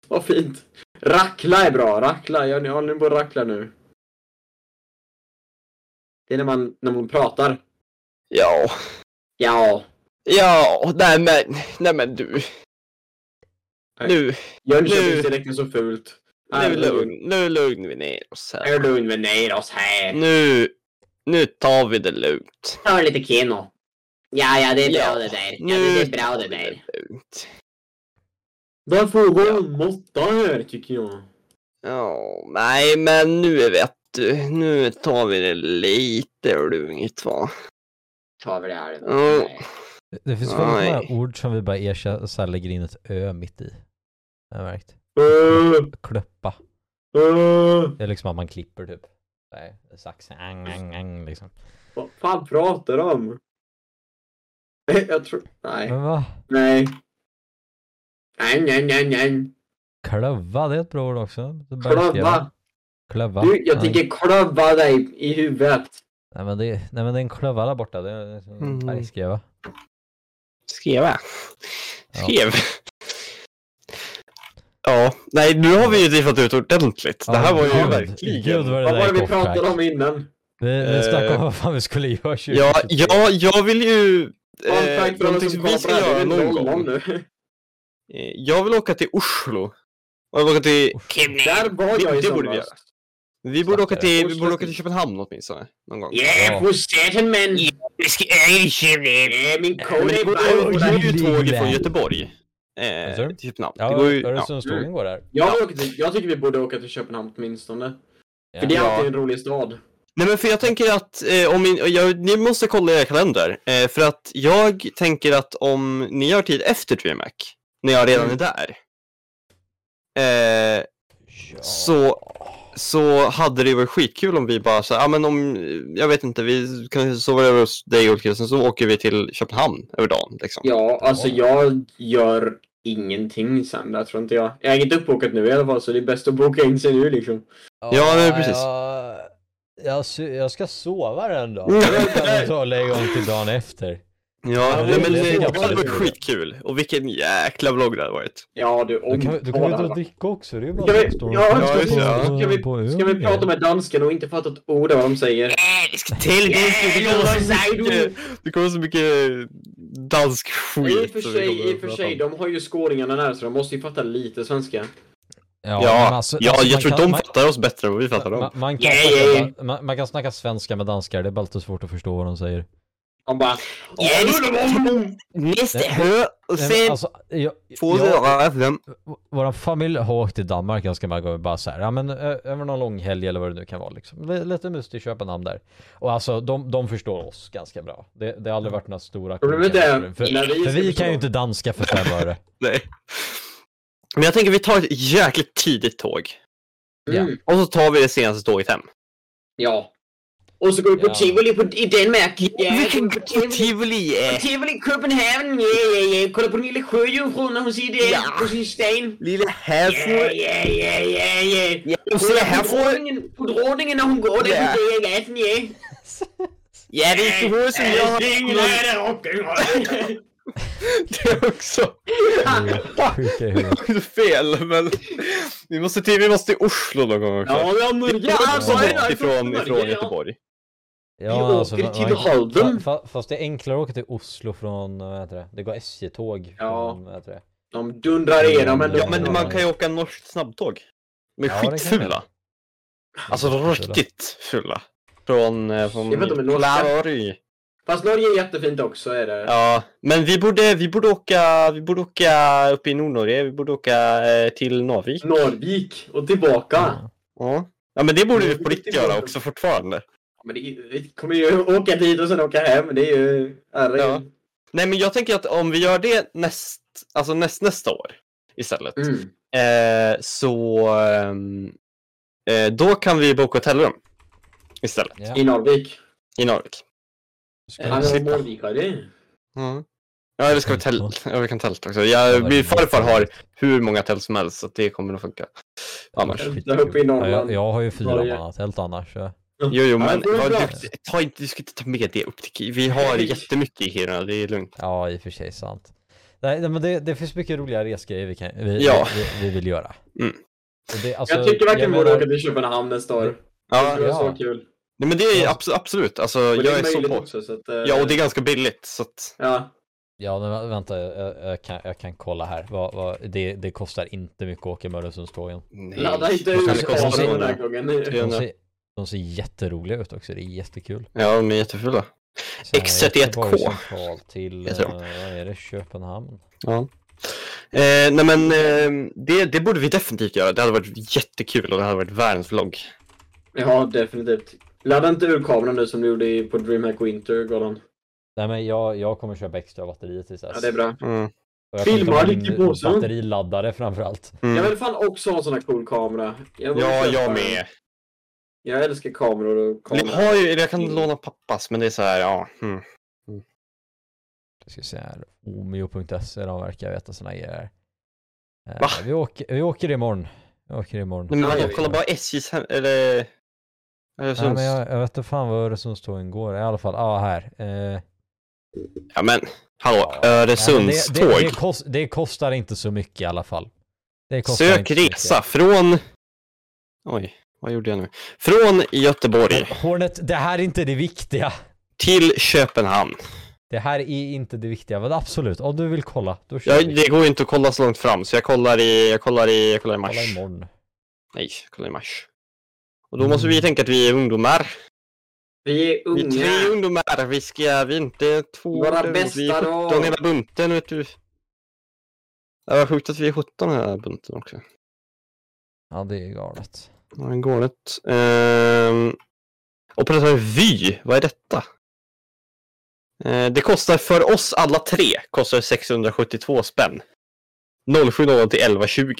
Vad fint. Rackla är bra. Rackla, jag, håller på att rackla nu. Det är när man, när man pratar. Ja, Ja. ja, nej men, nej men du. Nu, Jönköpingsdialekten är så fult. Nu, lugn, nu lugnar vi ner oss här. Är lugn med ner oss här. Nu, nu tar vi det lugnt. Ta lite keno. Ja, ja, det är bra Ja, det där. Ja, nu det är bra det tar vi där. lugnt. Där får gå en måtta här, tycker jag. Ja, nej men nu vet du, nu tar vi det lite lugnt va. Tar vi det här. Ja. Det- Det finns väldigt många ord som vi bara erkänner, så här lägger in ett ö mitt i. Jag har märkt. Klöppa. Det är liksom att man klipper typ. Nej, sax, ang, ang, ang liksom. Vad fan pratar de om? Jag tror... Nej. Men va? Nej. Nej, nej, nej, nej. Klöva, det är ett bra ord också. Klöva. Klöva. Du, jag Nej. tänker klöva dig i huvudet. Nej men, det, nej men det är en klöva där borta. Det är en Mm. bergskreva. Skriva. Ja. Skrev. Ja, nej nu har vi ju diffat ut ordentligt. Det här var ju gud, verkligen. Gud vad det Vad var det vi pratade om innan? Vi, vi Eh, snackade om vad fan vi skulle göra 2023. Ja, ja, jag vill ju... Eh, alla någonting som vi ska göra på någon är gång. 00 nu. Eh, Jag vill åka till Oslo. Och jag vill åka till... Där var jag i Det borde vi göra. Vi borde åka till, vi Oslo. borde åka till Köpenhamn åtminstone. Någon gång. Yeah! Yeah, min Men kod det är går, bara... det går ju tåg från Göteborg. Eh, Alltså? till Köpenhamn. Ja, det går ju, ja. Öresundstågen går där. Jag, jag tycker vi borde åka till Köpenhamn åtminstone. Ja. För det är Ja. alltid en rolig stad. Nej men för jag tänker att eh, om min, jag, ni måste kolla era kalender. Eh, för att jag tänker att om ni har tid efter DreamHack, när jag redan Mm. är där. Eh, Ja. så, så hade det varit skitkul om vi bara så ja ah, men om, jag vet inte, vi kan sova över hos dig och sen så åker vi till Köpenhamn över dagen liksom. Ja, alltså Ja. jag gör ingenting sen där tror inte jag. Jag har inget uppbokat nu i alla fall så det är bäst att boka in sig nu liksom. Ja, men precis. Jag, jag, ska sova den då. Jag kan ta och lägga om till dagen efter. Ja, Ja, nej, men det det, hade varit skitkul. Och vilken jäkla vlogg det hade varit. Ja du, Då om kan vi, då kan vi dra och dricka också. Det är ju bara vi- och ja, ska vi- på- ja, ska vi- Ska vi prata med danskarna och inte fatta ett ord av vad de säger? Det ska till, det kommer så mycket- mycket dansk skit. I och för sig, i och för sig, de har ju skåningarna där så de måste ju fatta lite svenska. Ja, Ja, alltså- ja alltså, jag tror kan- de man- fattar oss bättre än vad vi fattar dem. Man, man, kan Yeah, snacka, yeah. man, man kan snacka svenska med danskar, det är bara lite svårt att förstå vad de säger. De bara... Ja, Nästa hö och sen Alltså, jag, får jag, vår familj har åkt till Danmark ganska många gånger bara så här, ja men över någon lång helg eller vad det nu kan vara liksom. Lite must i Köpenhamn där. Och alltså de, de förstår oss ganska bra. Det, det har aldrig varit några stora Problemet är, för, när vi för vi kan ju inte danska för fem öre. Nej. Men jag tänker vi tar ett jäkligt tidigt tåg. Mm, Och så tar vi det senaste tåget hem. ja. Och så går vi på Ja. tivoli på, i Danmark. Ja, vi kan gå på på tivoli. eh. Tivoli i Köpenhamn, ja, ja, ja. Kolla på den lilla sjöjungfrun när hon sitter där Ja. på sin sten. Lille Ja, härfru. ja, ja, ja, ja. Ja, och så här på drottningen, på när hon går där Ja. på Degergaten, ja. Ja, det är inte hon som har... Där uppe. Det är också... Sjuka fel, men vi måste till, vi måste till Oslo någon gång också. Ja, Det är långt det? ifrån, ifrån. Göteborg. Ja, alltså, åker man- till man- Halden. fa- fa- Fast det är enklare att åka till Oslo från, vad heter det? Det går SJ-tåg Ja. från, vad heter det? De dundrar igenom ändå. Ja, men man kan ju åka norskt snabbtåg. Med Ja, man. Alltså riktigt fulla. Från, eh, från Jag vet inte om de är norska. Klaröy. Fast Norge är jättefint också är det. Ja, men vi borde, vi borde åka, vi borde åka upp i Nordnorge, vi borde åka eh, till Narvik. Norrvik och tillbaka. Ja. Ja. ja, men det borde vi på riktigt göra också fortfarande. Men det, vi kommer ju åka dit och sen åka hem. Det är ju... Herregud. Ja. Nej, men jag tänker att om vi gör det näst, alltså näst, nästa år istället, Mm. eh, så ehm, eh, då kan vi boka hotellrum istället Ja. I Norrvik. i Narvik. Ska Han vi är norrvikare. Mm. Ja, eller ska vi tälta? Ja, vi kan tälta också. Jag, min farfar har hur många tält som helst, så det kommer att funka. Annars. Jag, jag har ju fyra mannatält annars. Så. Jo, jo, men är ja, bra. du, ta inte, du ska inte ta med det upp till Vi har jättemycket i Kiruna, det är lugnt. Ja, i och för sig sant. Nej, men det, det finns mycket roliga resgrejer vi, kan, vi, Ja. vi, vi vill göra. Mm. Det, alltså, jag tycker verkligen vi borde åka till Köpenhamn nästa år. Ja, det var ja. så kul. Nej, men det är abs- absolut, alltså Och det jag är så möjligt på. också, så att, eh, Ja, och det är ganska billigt så att... Ja, Ja, men vä- vänta, jag, jag, kan, jag kan kolla här. Vad, vad, det, det kostar inte mycket att åka med Öresundstågen. Nej. ladda inte kameran den här 200? gången. De 300. ser, de jätteroliga ut också, det är jättekul. Ja, de är jättefula. Så här, X31K. Göteborg central till, Jag eh, tror. vad är det, Köpenhamn? Ja. Eh, nej men eh, det, det borde vi definitivt göra. Det hade varit jättekul och det hade varit världens vlogg. Ja, definitivt. Ladda inte ur kameran nu som du gjorde på DreamHack Winter, Gordon. Nej men jag, jag kommer köpa extra batterier till dess. Ja, det är bra. Mm. Filma lite på så. Batteriladdare framförallt. Mm. Jag vill fan också ha en sån här cool kamera. Jag Ja, jag med. Jag älskar kameror och Jag kameror. har ju, jag kan låna pappas, men det är så här, ja. Mm. Jag ska se här, omeo.se de verkar veta såna grejer. Eh, Va? Vi åker, vi åker imorgon. Vi åker imorgon. Nej, men Ja, vadå, jag kolla bara SJs hem, eller... Nej, Öresunds... men jag, jag vet inte fan vad Öresundstågen går. I alla fall, ja ah, här. Eh, Ja men, hallå, Ja, nej, Öresundståg. det, det, det, kost, det kostar inte så mycket i alla fall. Det Sök så mycket. resa från... Oj, vad gjorde jag nu? Från Göteborg Hornet, det här är inte det viktiga. till Köpenhamn. Det här är inte det viktiga, men absolut, om du vill kolla, då kör Ja, vi. det går ju inte att kolla så långt fram, så jag kollar i, jag kollar i, jag kollar i mars. Kolla imorgon. Nej, jag kollar i mars. Och då måste vi tänka att vi är ungdomar. Vi är Vi är tre unga. ungdomar, vi ska, vi är inte två, Våra vi är bästa 17 dag. hela bunten, vet du. Det var sjukt att vi är 17 hela bunten också. Ja, det är galet. Ja, det går rätt. Ehm, operatör Vy, vad är detta? Eh, det kostar för oss alla tre, kostar 672 spänn. 070 till 1120.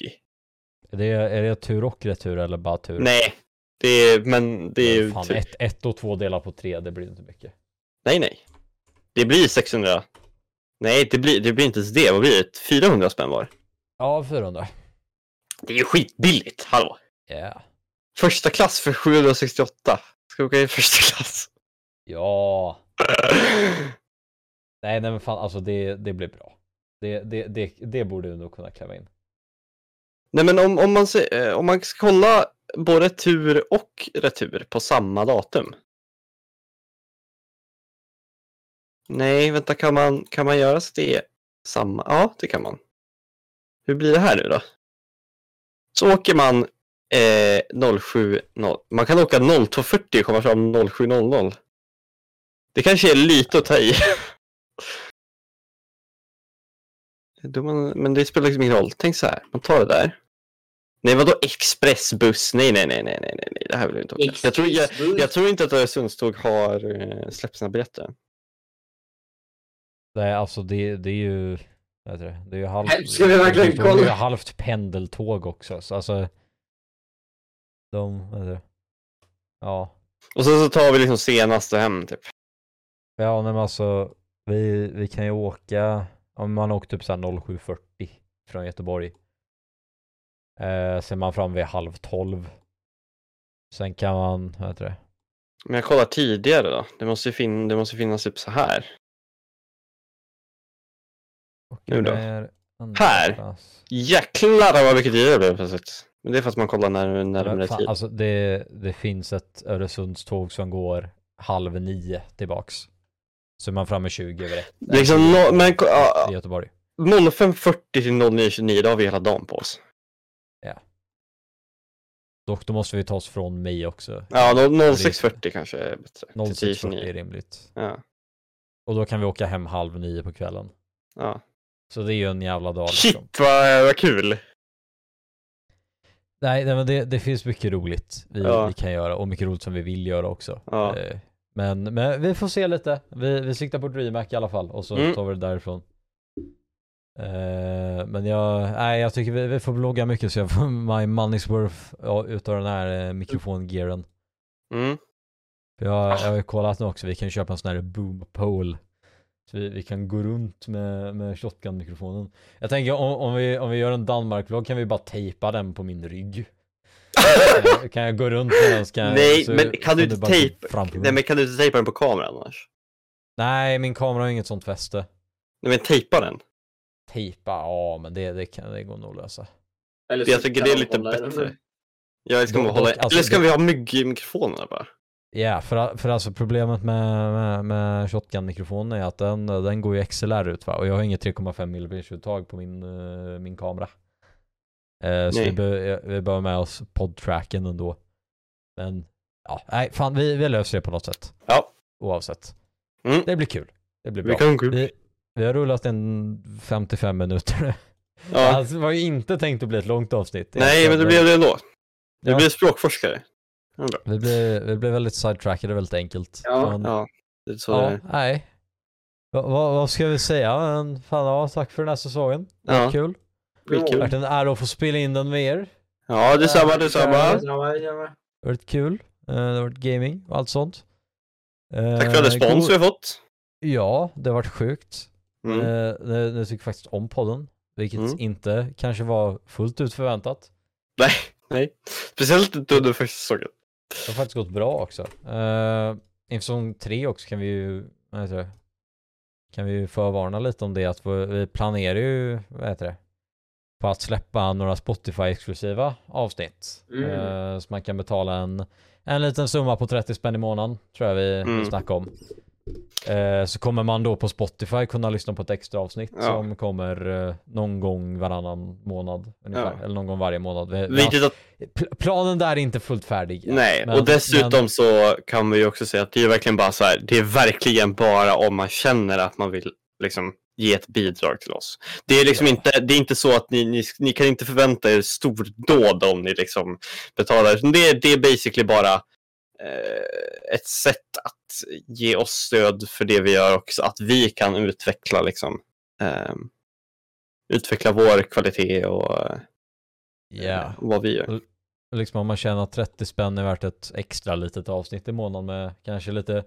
Är det, är det tur och retur eller bara tur? Nej, det är, men det är ju... Fan, typ- ett, ett och två delar på tre, det blir inte mycket. Nej, nej. Det blir 600. Nej, det blir, det blir inte ens det. Vad blir det? 400 spänn var. Ja, 400. Det är ju skitbilligt, hallå. Yeah. Första klass för 768. Ska vi åka i första klass? Ja. Nej, nej men fan alltså det, det blir bra. Det, det, det, det borde du nog kunna kräva in. Nej, men om, om, man, se- eh, om man ska kolla både tur och retur på samma datum. Nej, vänta, kan man, kan man göra så det är samma? Ja, det kan man. Hur blir det här nu då? Så åker man eh, 070, man kan åka 0240 och komma fram 0700. Det kanske är lite att ta i. Man, men det spelar liksom ingen roll. Tänk så här, man tar det där. Nej, vadå expressbuss? Nej, nej, nej, nej, nej, nej, nej, det här vill jag inte åka. Jag tror, jag, jag tror inte att Öresundståg har eh, släppt sina biljetter. Nej, alltså det, det är ju, vad heter det, det är ju halvt, ska vi verkligen det är ju kolla. halvt pendeltåg också, så alltså de, det? Ja, Och sen så tar vi liksom senaste hem typ. ja men alltså vi, vi kan ju åka, om man åker typ såhär 07.40 från Göteborg. Eh, sen man fram vid halv tolv. Sen kan man, vad heter det? Men jag kollar tidigare då. Det måste ju fin- det måste finnas typ så här. Åker Nu då? Här. Jäklar vad mycket tidigare det blev plötsligt. Men det är för att man kollar när, Men närmare fan, tid. Alltså det, det finns ett Öresundståg som går halv nio tillbaks. Så är man framme 20 över ett. Liksom 20 no- men ja, i Göteborg. 05.40 till 09.29, då har vi hela dagen på oss. Dock då måste vi ta oss från mig också. Ja, no- 06.40 kanske är bättre. Till 06.40 är 10.29. rimligt. Ja, Och då kan vi åka hem halv nio på kvällen. ja. Så det är ju en jävla dag liksom. Shit vad, vad kul! Nej, nej men det, det finns mycket roligt vi, Ja. vi kan göra och mycket roligt som vi vill göra också. Ja. Eh, Men, men vi får se lite. Vi, vi siktar på DreamHack i alla fall och så Mm. tar vi det därifrån. Eh, men jag, nej, jag tycker vi, vi får blogga mycket så jag får my money's worth ja, utav den här eh, mikrofongearen. Mm. Jag, jag har ju kollat nu också, vi kan köpa en sån här boom pole. Så vi, vi kan gå runt med, med shotgun-mikrofonen. Jag tänker om, om, vi, om vi gör en Danmark-vlogg kan vi bara tejpa den på min rygg. kan, jag, kan jag gå runt med den så kan jag, Nej, så men kan du inte tejpa-. Nej men kan du inte tejpa den på kameran annars? Nej, min kamera har inget sånt fäste. Nej men tejpa den. Tejpa, ja men det, det, kan, det går nog att lösa. Eller Jag så tycker kan det är lite bättre. Ja, ska Då- man hålla... alltså, Eller ska det- vi ha myggmikrofonerna bara? Ja, för, för alltså problemet med, med, med shotgun-mikrofonen är att den, den går ju XLR ut va? Och jag har inget 3,5 mm uttag på min, eh, min kamera. Eh, så vi, be, vi behöver med oss podtracken ändå. Men, ja, nej fan vi, vi löser det på något sätt. Ja. Oavsett. Mm. Det blir kul. Det blir bra. kan gå Vi, vi har rullat en 55 minuter. Ja. Alltså, det var ju inte tänkt att bli ett långt avsnitt. Nej, men det blev det ändå. Du Ja. blev språkforskare. Ja. Vi blev, vi blev väldigt sidetrackade väldigt enkelt. Ja. Men, Ja, det är så Ja, det är. nej. Va, va, vad ska vi säga? Men fan ja, tack för den här säsongen. Det var Ja. kul. Skitkul. varit en ära att få spela in den med er. Ja, detsamma, detsamma. Det har varit kul. Eh, Det har varit gaming och allt sånt. Eh, Tack för all respons vi har fått. Ja, det har varit sjukt. Mm. Eh, jag tycker faktiskt om podden. Vilket Mm. inte kanske var fullt ut förväntat. Nej, nej. Speciellt inte under första säsongen. Det har faktiskt gått bra också. Uh, inför säsong tre också kan vi ju, vad heter det? Kan vi ju förvarna lite om det att vi, planerar ju, vad heter det? På att släppa några Spotify-exklusiva avsnitt. Mm. Eh, så man kan betala en, en liten summa på 30 spänn i månaden, tror jag vi, Mm. vi snackade om. Eh, så kommer man då på Spotify kunna lyssna på ett extra avsnitt Ja. som kommer eh, någon gång varannan månad ungefär. Ja. Eller någon gång varje månad. Vi, att, pl- planen där är inte fullt färdig. nej, Men- och dessutom men- så kan vi ju också säga att det är verkligen bara så här, det är verkligen bara om man känner att man vill liksom ge ett bidrag till oss. Det är liksom Ja. inte, det är inte så att ni, ni, ni kan inte förvänta er stordåd om ni liksom betalar. Det, är- det är basically bara ett sätt att ge oss stöd för det vi gör också, att vi kan utveckla liksom ehm, utveckla vår kvalitet och eh, Ja. vad vi gör. liksom om man känner att 30 spänn är värt ett extra litet avsnitt i månaden med kanske lite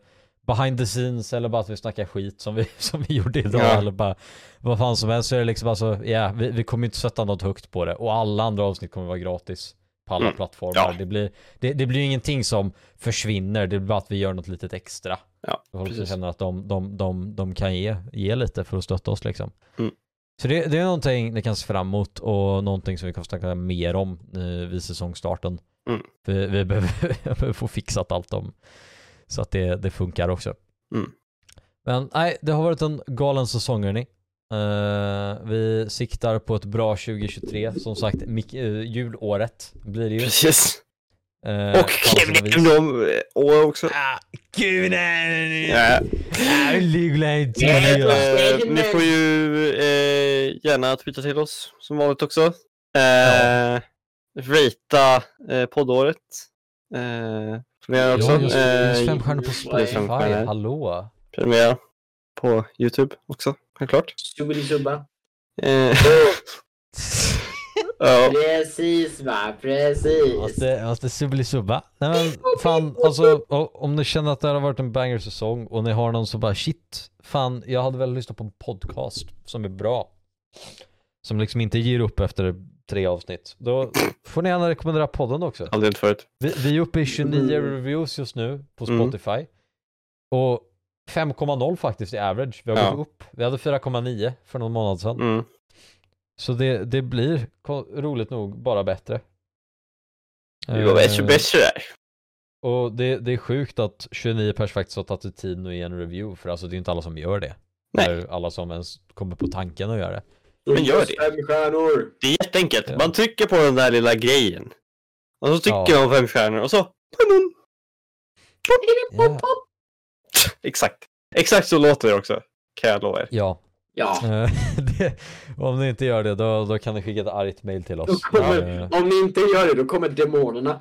behind the scenes eller bara att vi snackar skit som vi, som vi gjorde idag Ja. eller bara vad fan som helst så är det liksom alltså, ja, vi, vi kommer inte sätta något högt på det och alla andra avsnitt kommer vara gratis på alla Mm. plattformar. Ja. Det, blir, det, det blir ingenting som försvinner, det blir bara att vi gör något litet extra. Ja, Folk känner att de, de, de, de kan ge, ge lite för att stötta oss liksom. Mm. Så det, det är någonting ni kan se fram emot och någonting som vi kommer snacka mer om eh, vid säsongstarten. Mm. För vi behöver få fixat allt om så att det, det funkar också. Mm. Men nej, det har varit en galen säsong hörni. Eh, vi siktar på ett bra 2023, som sagt mik- eh, julåret blir det ju. Precis. Eh, Och. Kevin om år också. Ah, Gud nej! Ja. Ah, ni får ju eh, gärna twittra till oss som vanligt också. Eh, Rata eh, poddåret. Eh, prenumerera också. Ja, just, just fem stjärnor på Spotify, hallå? prenumerera på YouTube också, självklart. Subba. Eh, ja, Precis va, precis. Måste, måste subli-subba. Nej men fan, alltså om ni känner att det här har varit en banger-säsong och ni har någon som bara shit, fan jag hade väl lyssnat på en podcast som är bra. Som liksom inte ger upp efter tre avsnitt. Då får ni gärna rekommendera podden också. aldrig inte förut. Vi, vi är uppe i 29 reviews just nu på Mm. Spotify. Och 5,0 faktiskt i average. Vi har Ja. gått upp. Vi hade 4,9 för någon månad sedan. Mm. Så det, det blir roligt nog bara bättre. Det går bättre Eh, och bättre där. Och det, det är sjukt att 29 pers faktiskt har tagit tid nu i en review. För alltså det är inte alla som gör det. Nej. Eller alla som ens kommer på tanken att göra det. Men gör det. Fem stjärnor. Det är jätteenkelt. Ja. Man trycker på den där lilla grejen. Och så trycker Ja. man fem stjärnor och så... Pum, Ja. Exakt. Exakt så låter det också. Kan jag lova er. ja. Ja. Eh, det, om ni inte gör det då, då kan ni skicka ett argt mail till Då oss. kommer, Eh, om ni inte gör det, då kommer demonerna.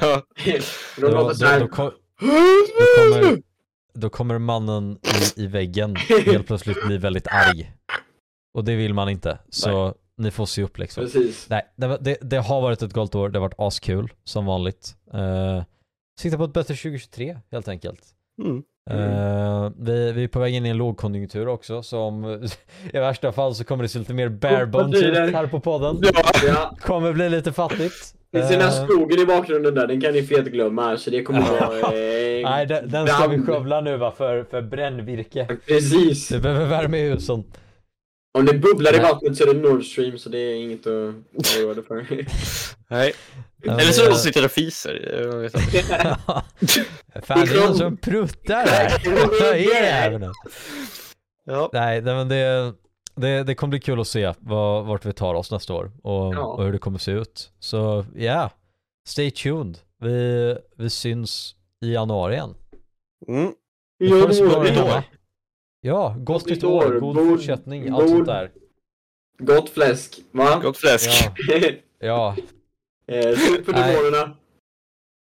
Ja. Då, då, här. då, ko- då, kommer, då kommer mannen i, i väggen helt plötsligt bli väldigt arg. Och det vill man inte. Så ni får se upp liksom. Precis. Nej, det, det, det har varit ett galet år. Det har varit askul som vanligt. Uh, sikta på ett bättre 2023 helt enkelt. Mm. Eh, vi, vi är på väg in i en lågkonjunktur också. Som i värsta fall så kommer det se lite mer bare Vad bones blir det? ut här på podden. Ja. Kommer bli lite fattigt. Ni ser den här Eh, skogen i bakgrunden där, den kan ni fet glömma. Så det kommer vara... Eh, Nej, den, den ska vi skövla nu va, för, för brännvirke. Precis. Vi behöver värme i husen. Om det bubblar i vattnet så är det Nord Stream, så det är inget att oroa dig för. Nej. Ja, Eller så det- de sitter och fiser. jag vet inte. Fan, det är någon som pruttar här. Vad är det för något? Ja. Nej, men det, det, det kommer bli kul att se vad, vart vi tar oss nästa år och, Ja. och hur det kommer se ut. Så ja, yeah, stay tuned. Vi, vi syns i januari igen. Mm. Det får det så bra nytt igen, år. va? Ja, gott nytt år, år, god god- fortsättning, allt god- sånt där. Gott fläsk, va? Gott fläsk. Ja, ja. eh, för Nej. demonerna.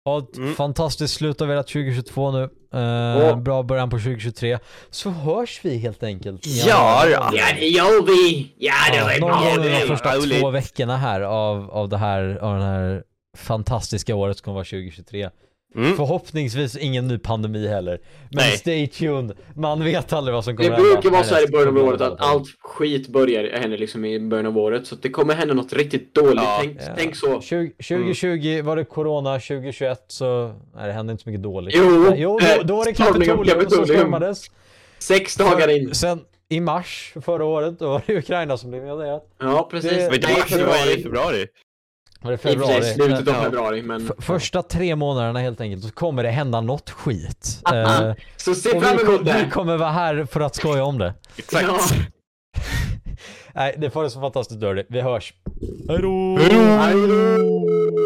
Ha ett Mm. fantastiskt slut av ert 2022 nu. Eh, Ja. Bra början på 2023. Så hörs vi helt enkelt. Ja, ja. Ja, det gör vi! Ja, det Ja, var någon bra gång de första två veckorna här av, av det här, av den här fantastiska året som kommer vara 2023. Mm. Förhoppningsvis ingen ny pandemi heller. Men Nej. stay tuned, man vet aldrig vad som kommer Det brukar hända vara så här i början av året att allt skit börjar hända liksom i början av året. Så att det kommer hända något riktigt dåligt. Ja. tänk, Ja. tänk så. 20, 2020 var det corona, 2021 så, nej det hände inte så mycket dåligt. Jo, Nej, jo då, eh, då var det Kapitolium som stormades. Sex dagar in. Sen i mars förra året, då var det Ukraina som blev invaderat. Ja, precis. Det- Det det var i februari. Var det I februari? sig slutet av februari, men... F- första tre månaderna helt enkelt så kommer det hända något skit. Eh, Så se fram vi, emot kom, vi det! kommer vara här för att skoja om det. Exakt. Ja. Nej, det får det så fantastiskt dåligt. Vi hörs. Hejdå! Hej då!